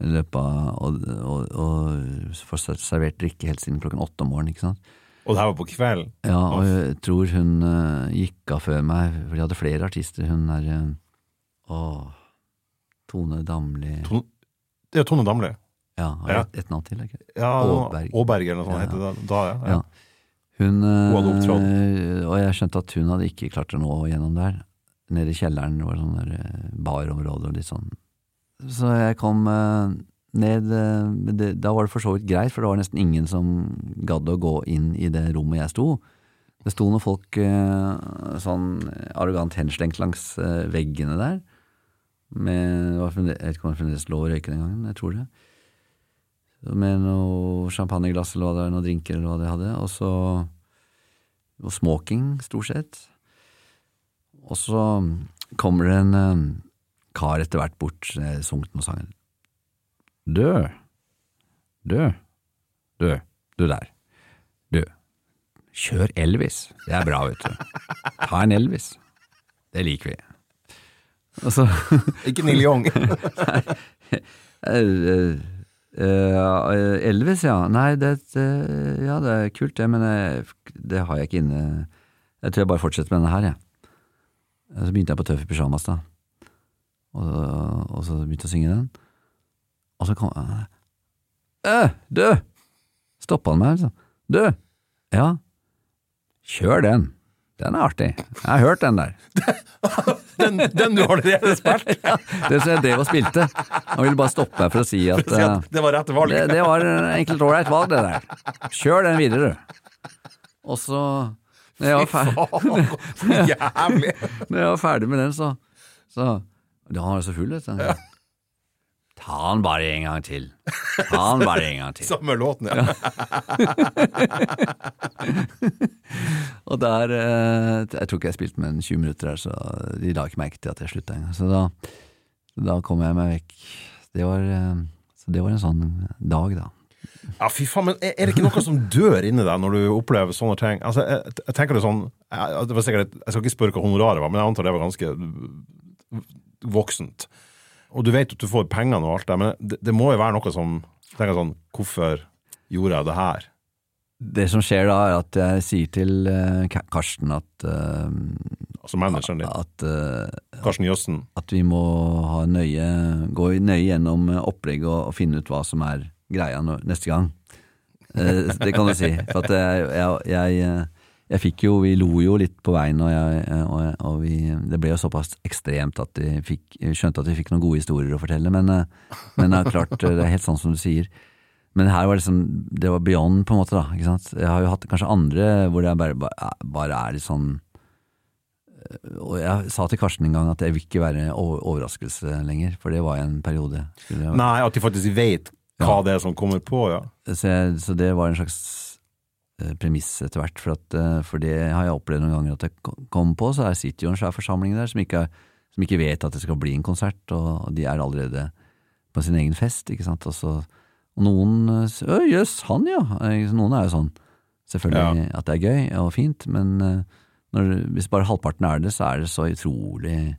Løpa og, og, og får servert drikke helt siden klokken åtte om morgenen, ikke sant. Og det her var på kvelden. Ja, og jeg tror hun uh, gikk av før meg, for de hadde flere artister. Hun er uh, Åh Tone Damli Tone, er Tone Damli. Ja, har Ja. et, navn til? Ikke? Ja, Aaberg. Aaberg eller noe sånt Ja. heter det da, ja. ja. Ja. Hun, Hun eh, og jeg skjønte at hun hadde ikke klart å nå gjennom der. Nede i kjelleren var det sånn eh, barområde og litt sånn. Så jeg kom eh, ned det, Da var det for så vidt greit, for det var nesten ingen som gadd å gå inn i det rommet jeg sto. Det sto noen folk sånn arrogant henslengt langs veggene der. Med, jeg vet ikke om det fremdeles lå å røyke den gangen, jeg tror det med noe champagneglass eller hva det var, noen drinker eller hva de hadde, og så og smoking, stort sett. Og så kommer det en eh, kar etter hvert bort, jeg sunget noen sanger. Dø. Dø. du, du der, du, kjør Elvis, det er bra, vet du. Ta en Elvis, det liker vi. Og så Ikke Neil Young. <laughs> Eh, eh, eh, Elvis, ja. Nei, det, eh, ja, det er kult, det, men jeg, det har jeg ikke inne Jeg tror jeg bare fortsetter med denne her, jeg. Ja. Så begynte jeg på Tøff i pysjamas, da. Og, og så begynte jeg å synge den. Og så kom øh, Du! Stoppa han meg, altså. Du! Ja, kjør den. Den er artig. Jeg har hørt den der. <laughs> Den, den du allerede spilte? <laughs> Ja, det så jeg drev og spilte. Han ville bare stoppe meg for å si at, Si at eh, det var rett valg. det, det var enkelt ålreit valg, det der. Kjør den videre, du. Og så når jeg, var ferdig, Faen, <laughs> når jeg var ferdig med den, så, så Da var jeg så full, vet du. Ta den bare en gang til. Ta den bare en gang til. <laughs> Samme låten, ja. <laughs> Og der eh, Jeg tror ikke jeg spilte med en 20 minutter der, så de la ikke merke til at jeg slutta engang. Så da, da kom jeg meg vekk. Det var, eh, så det var en sånn dag, da. Ja, fy faen, men er det ikke noe som dør inni deg når du opplever sånne ting? Altså, jeg, jeg tenker det sånn jeg, det var sikkert, jeg skal ikke spørre hva honoraret var, men jeg antar det var ganske voksent. Og du vet at du får pengene og alt det, men det, det må jo være noe som tenker sånn Hvorfor gjorde jeg det her? Det som skjer da, er at jeg sier til eh, Karsten at, eh, Altså manageren din, at, eh, Karsten Jøssen. at vi må ha nøye, gå nøye gjennom opplegget og, og finne ut hva som er greia neste gang. Det kan du si. For at jeg, jeg, jeg, jeg fikk jo, vi lo jo litt på veien, og, jeg, eh, og, og vi, det ble jo såpass ekstremt at vi fikk, skjønte at vi fikk noen gode historier å fortelle, men, eh, men det er klart, eh, det er helt sånn som du sier. Men her var det liksom, det var beyond på en måte da, ikke sant. Jeg har jo hatt kanskje andre hvor det bare, bare, er litt sånn og jeg sa til Karsten en gang at jeg vil ikke være overraskelse lenger, for det var en periode. Jeg- Nei, at de faktisk vet hva det er som kommer på, ja. Så, jeg, så det var en slags eh, premiss etter hvert, for, at, eh, for det har jeg opplevd noen ganger at jeg kom på, så sitter jo en svær forsamling der som ikke, som ikke vet at det skal bli en konsert, og de er allerede på sin egen fest, ikke sant, og så og noen sier s- Å, jøss, han ja! Eh, Noen er jo sånn, selvfølgelig, at det er gøy og fint, men eh, når, hvis bare halvparten er det, så er det så utrolig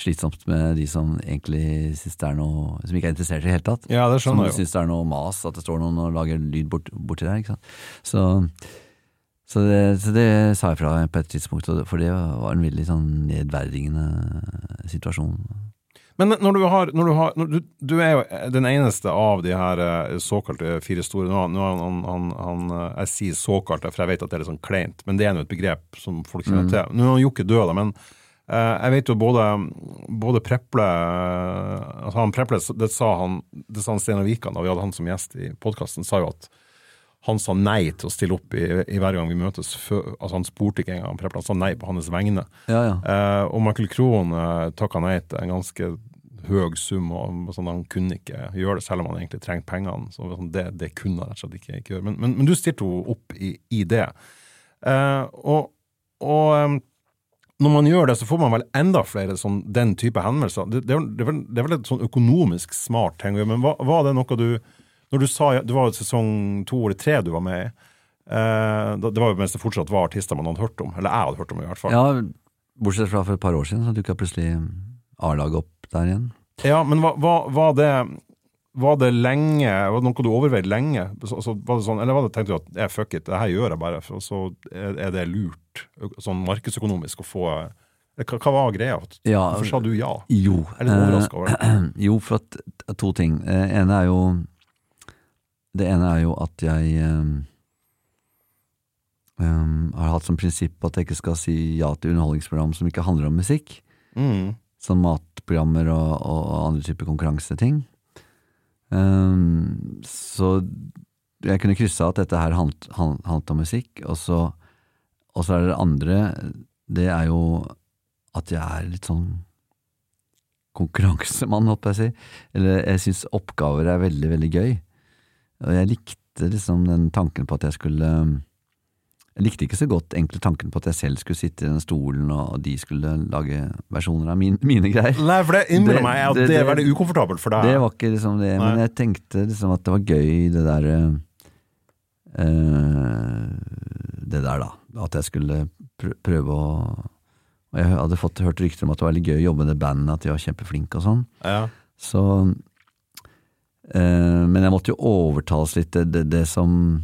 slitsomt med de som egentlig synes det er noe Som ikke er interessert i det hele tatt. Ja, det Som jeg jo. syns det er noe mas at det står noen og lager lyd bort, borti der. ikke sant? Så, så, det, så det sa jeg fra på et tidspunkt, for det var en veldig sånn nedverdigende situasjon. Men når du har, når du, har når du, du er jo den eneste av de her eh, såkalte fire store Nå, nå han, han, han, eh, Jeg sier såkalte, for jeg vet at det er litt sånn kleint, men det er nå et begrep som folk kjenner til. Nå er han Jokke død, da, men jeg vet jo både, både Preple altså han Preple, Det sa han, det sa han Steinar Wikan da vi hadde han som gjest i podkasten, sa jo at han sa nei til å stille opp i, i hver gang vi møtes. Før, altså Han spurte ikke engang Preple, han sa nei på hans vegne. Ja, ja. Eh, og Michael Krohn eh, takka nei til en ganske høy sum, og sånn, han kunne ikke gjøre det, selv om han egentlig trengte pengene. Så sånn, det, det, kunne han rett og slett ikke, ikke gjøre. Men, men, men, du stilte jo opp i, i det. Eh, og, og eh, når man gjør det, så får man vel enda flere sånn, den type henvendelser. Det, det, det, er vel, det, er vel et sånn økonomisk smart ting å gjøre, men var, var det noe du Når du sa Det var jo sesong to eller tre du var med i. Eh, det var jo mens det fortsatt var artister man hadde hørt om. Eller jeg hadde hørt om, i hvert fall. Ja, bortsett fra for et par år siden, så dukka plutselig A-laget opp der igjen. Ja, men var, var, var det var det lenge, var det noe du overveide lenge? Så, så var det sånn, eller var det tenkte du at yeah, fuck it, det her gjør jeg bare, og så er, det lurt sånn markedsøkonomisk å få hva, hva var greia? Ja, Hvorfor sa du ja? Jo, Jeg er litt overraska over det. eh, <clears throat> jo, for at to ting. Det ene er jo Det ene er jo at jeg um, har hatt som prinsipp at jeg ikke skal si ja til underholdningsprogram som ikke handler om musikk. Mm. Som matprogrammer og, og andre typer konkurranseting. Um, så jeg kunne krysse av at dette her handlet, om musikk, og så, og så er det det andre, det er jo at jeg er litt sånn konkurransemann, holdt på å si. Eller jeg syns oppgaver er veldig, veldig gøy. Og jeg likte liksom den tanken på at jeg skulle Jeg likte ikke så godt egentlig tanken på at jeg selv skulle sitte i den stolen, og de skulle lage versjoner av min, <laughs> mine greier. Nei, for det innbiller meg at det, det- det var det ukomfortabelt for deg. Det var ikke liksom det, men jeg tenkte liksom at det var gøy, det der øh, Det der, da. At jeg skulle prø- prøve å Og jeg hadde fått hørt rykter om at det var veldig gøy å jobbe med det bandet, at de var kjempeflinke og sånn. Ja. Så øh, Men jeg måtte jo overtales litt. Det, det som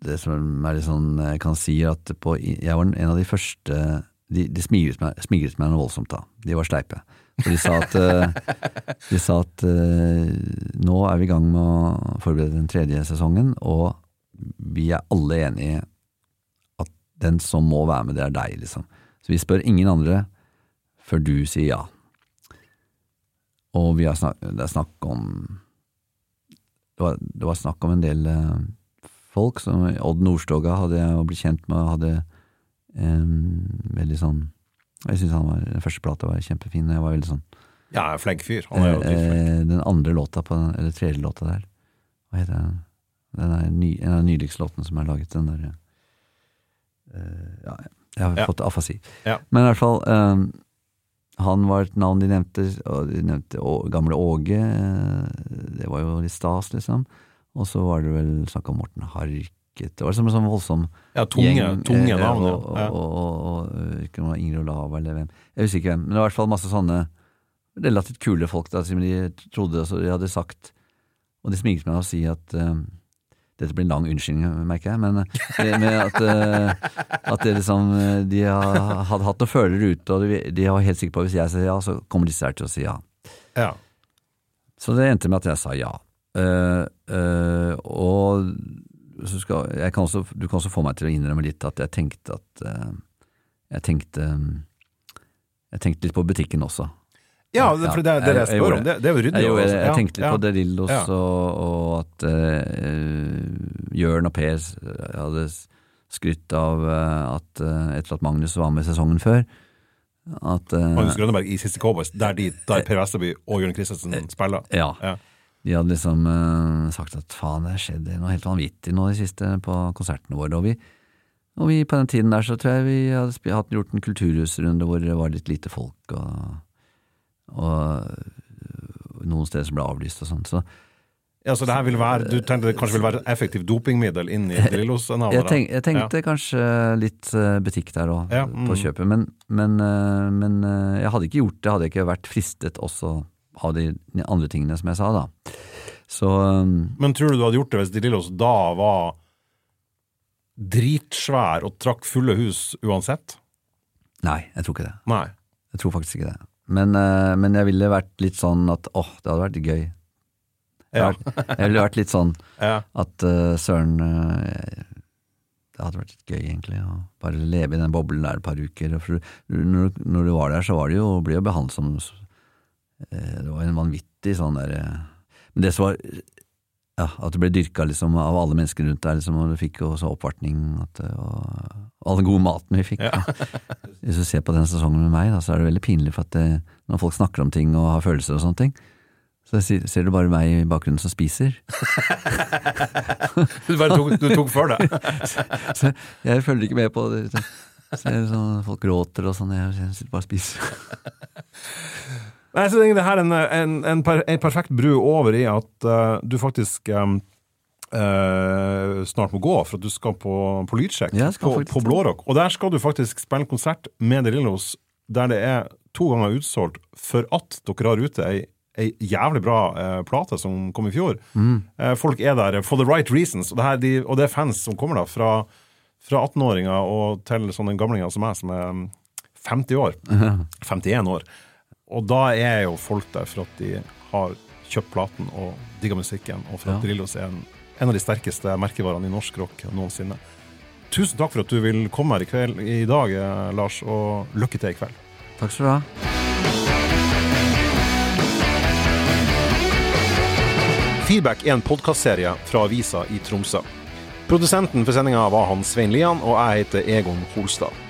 Det som er litt sånn Jeg kan si at på, jeg var en av de første De, de smigret, meg, meg noe voldsomt da. De var sleipe. For de sa at, eh, de sa at eh, nå er vi i gang med å forberede den tredje sesongen, og vi er alle enige at den som må være med, det er deg, liksom. Så vi spør ingen andre før du sier ja. Og vi har snak, det er snakk om det var, det var snakk om en del eh, folk, som Odd Nordstoga hadde jeg blitt kjent med, hadde eh, veldig sånn Jeg syns han var, den første plata var kjempefin, jeg var veldig sånn ja, flink fyr. Eh, Den andre låta på eller tredje låta der, hva heter den? Den er ny, en av de nyligste låtene som er laget, den der eh, Ja, jeg har Ja. fått afasi. Ja. Men i hvert fall, han var et navn de nevnte, og de nevnte Å- gamle Åge, eh, det var jo litt stas, liksom. Og så var det vel snakk om Morten Harket, det var liksom en sånn voldsom Ja, tunge, gjeng, tunge eh, navn. Og, og, Ja. og, og, og, eh, ikke noe Ingrid Olava eller hvem. Jeg husker ikke hvem, men det var i hvert fall masse sånne relativt kule folk da, som de trodde altså, De hadde sagt, og de smilte meg å si at eh, dette blir en lang unnskyldning, merker jeg, men eh, med at, at det liksom, de har, hadde hatt noen følere ute, og de, de var helt sikre på at hvis jeg sier ja, så kommer disse her til å si ja. Ja. Så det endte med at jeg sa ja. Eh, uh, og så skal, jeg kan også, du kan også få meg til å innrømme litt at jeg tenkte at uh, Jeg tenkte Jeg tenkte litt på butikken også. Ja, det, for det, det er det jeg jeg spør om. Det, det er jo ryddig. Jeg, jeg, jeg tenkte litt ja. på De Lillos Ja. og, og at uh, Jørn og Per hadde skrytt av at etter at Magnus var med sesongen før at Magnus Grønneberg i Siste Cowboys, der, de, der Per Westerby og Jørn Christensen spiller. Ja. Ja. De hadde liksom eh, sagt at faen, det har skjedd noe helt vanvittig nå i det siste på konsertene våre. Og vi, og vi på den tiden der så tror jeg vi hadde hatt gjort en kulturhusrunde hvor det var litt lite folk, og, og noen steder som ble avlyst og sånn. Så Ja, så det her vil være, Du tenkte det kanskje vil være et effektivt dopingmiddel inn i <laughs> Drillos-navnet? jeg, tenk, jeg tenkte kanskje litt eh, butikk der òg, Ja, på mm. kjøpet. Men, men, eh, men eh, jeg hadde ikke gjort det, hadde jeg ikke vært fristet også av de andre tingene som jeg sa, da. Så eh, Men tror du du hadde gjort det hvis De Lillos da var dritsvær og trakk fulle hus uansett? nei, jeg tror ikke det. Nei. Jeg tror faktisk ikke det. Men, eh, men jeg ville vært litt sånn at åh, det hadde vært gøy. Ja. Jeg ville vært litt sånn <laughs> ja. at uh, søren uh, Det hadde vært litt gøy, egentlig, å bare leve i den boblen der et par uker. For når, når du var der, så var det jo, ble jo behandlet som Det var en vanvittig sånn derre Men det som var ja, At du ble dyrka liksom, av alle mennesker rundt deg, liksom, og du fikk også oppvartning at, og, og all den gode maten vi fikk. Ja. <laughs> Hvis du ser på den sesongen med meg, da, så er det veldig pinlig, for at det, når folk snakker om ting og har følelser og sånne ting, så ser du bare meg i bakgrunnen som spiser. <laughs> du tok, du tok for da? <laughs> så jeg følger ikke med på det. Så, så folk gråter og sånn, jeg sitter bare og spiser. Nei, så det her er en, en, en, per, en, perfekt bru over i at uh, du faktisk um, uh, snart må gå, for at du skal på, på lydsjekk på, på Blårock. Og der skal du faktisk spille konsert med De Lillos der det er to ganger utsolgt for at dere har ute ei ei jævlig bra eh, plate som kom i fjor. Mm. Eh, folk er der for the right reasons, og det, her, de, og det er fans som kommer da fra, fra 18-åringer og til sånne gamlinger som meg, som er 50 mm, år. <laughs> Uh 51 år. Og da er jo folk der for at de har kjøpt platen og digga musikken, og for at ja. Drillos er en, en, av de sterkeste merkevarene i norsk rock noensinne. Tusen takk for at du vil komme her i, kveld, i dag, eh, Lars, og lykke til i kveld. Takk skal du ha. Feedback er en podkastserie fra avisa i Tromsø. Produsenten for sendinga var han Svein Lian, og jeg heter Egon Holstad.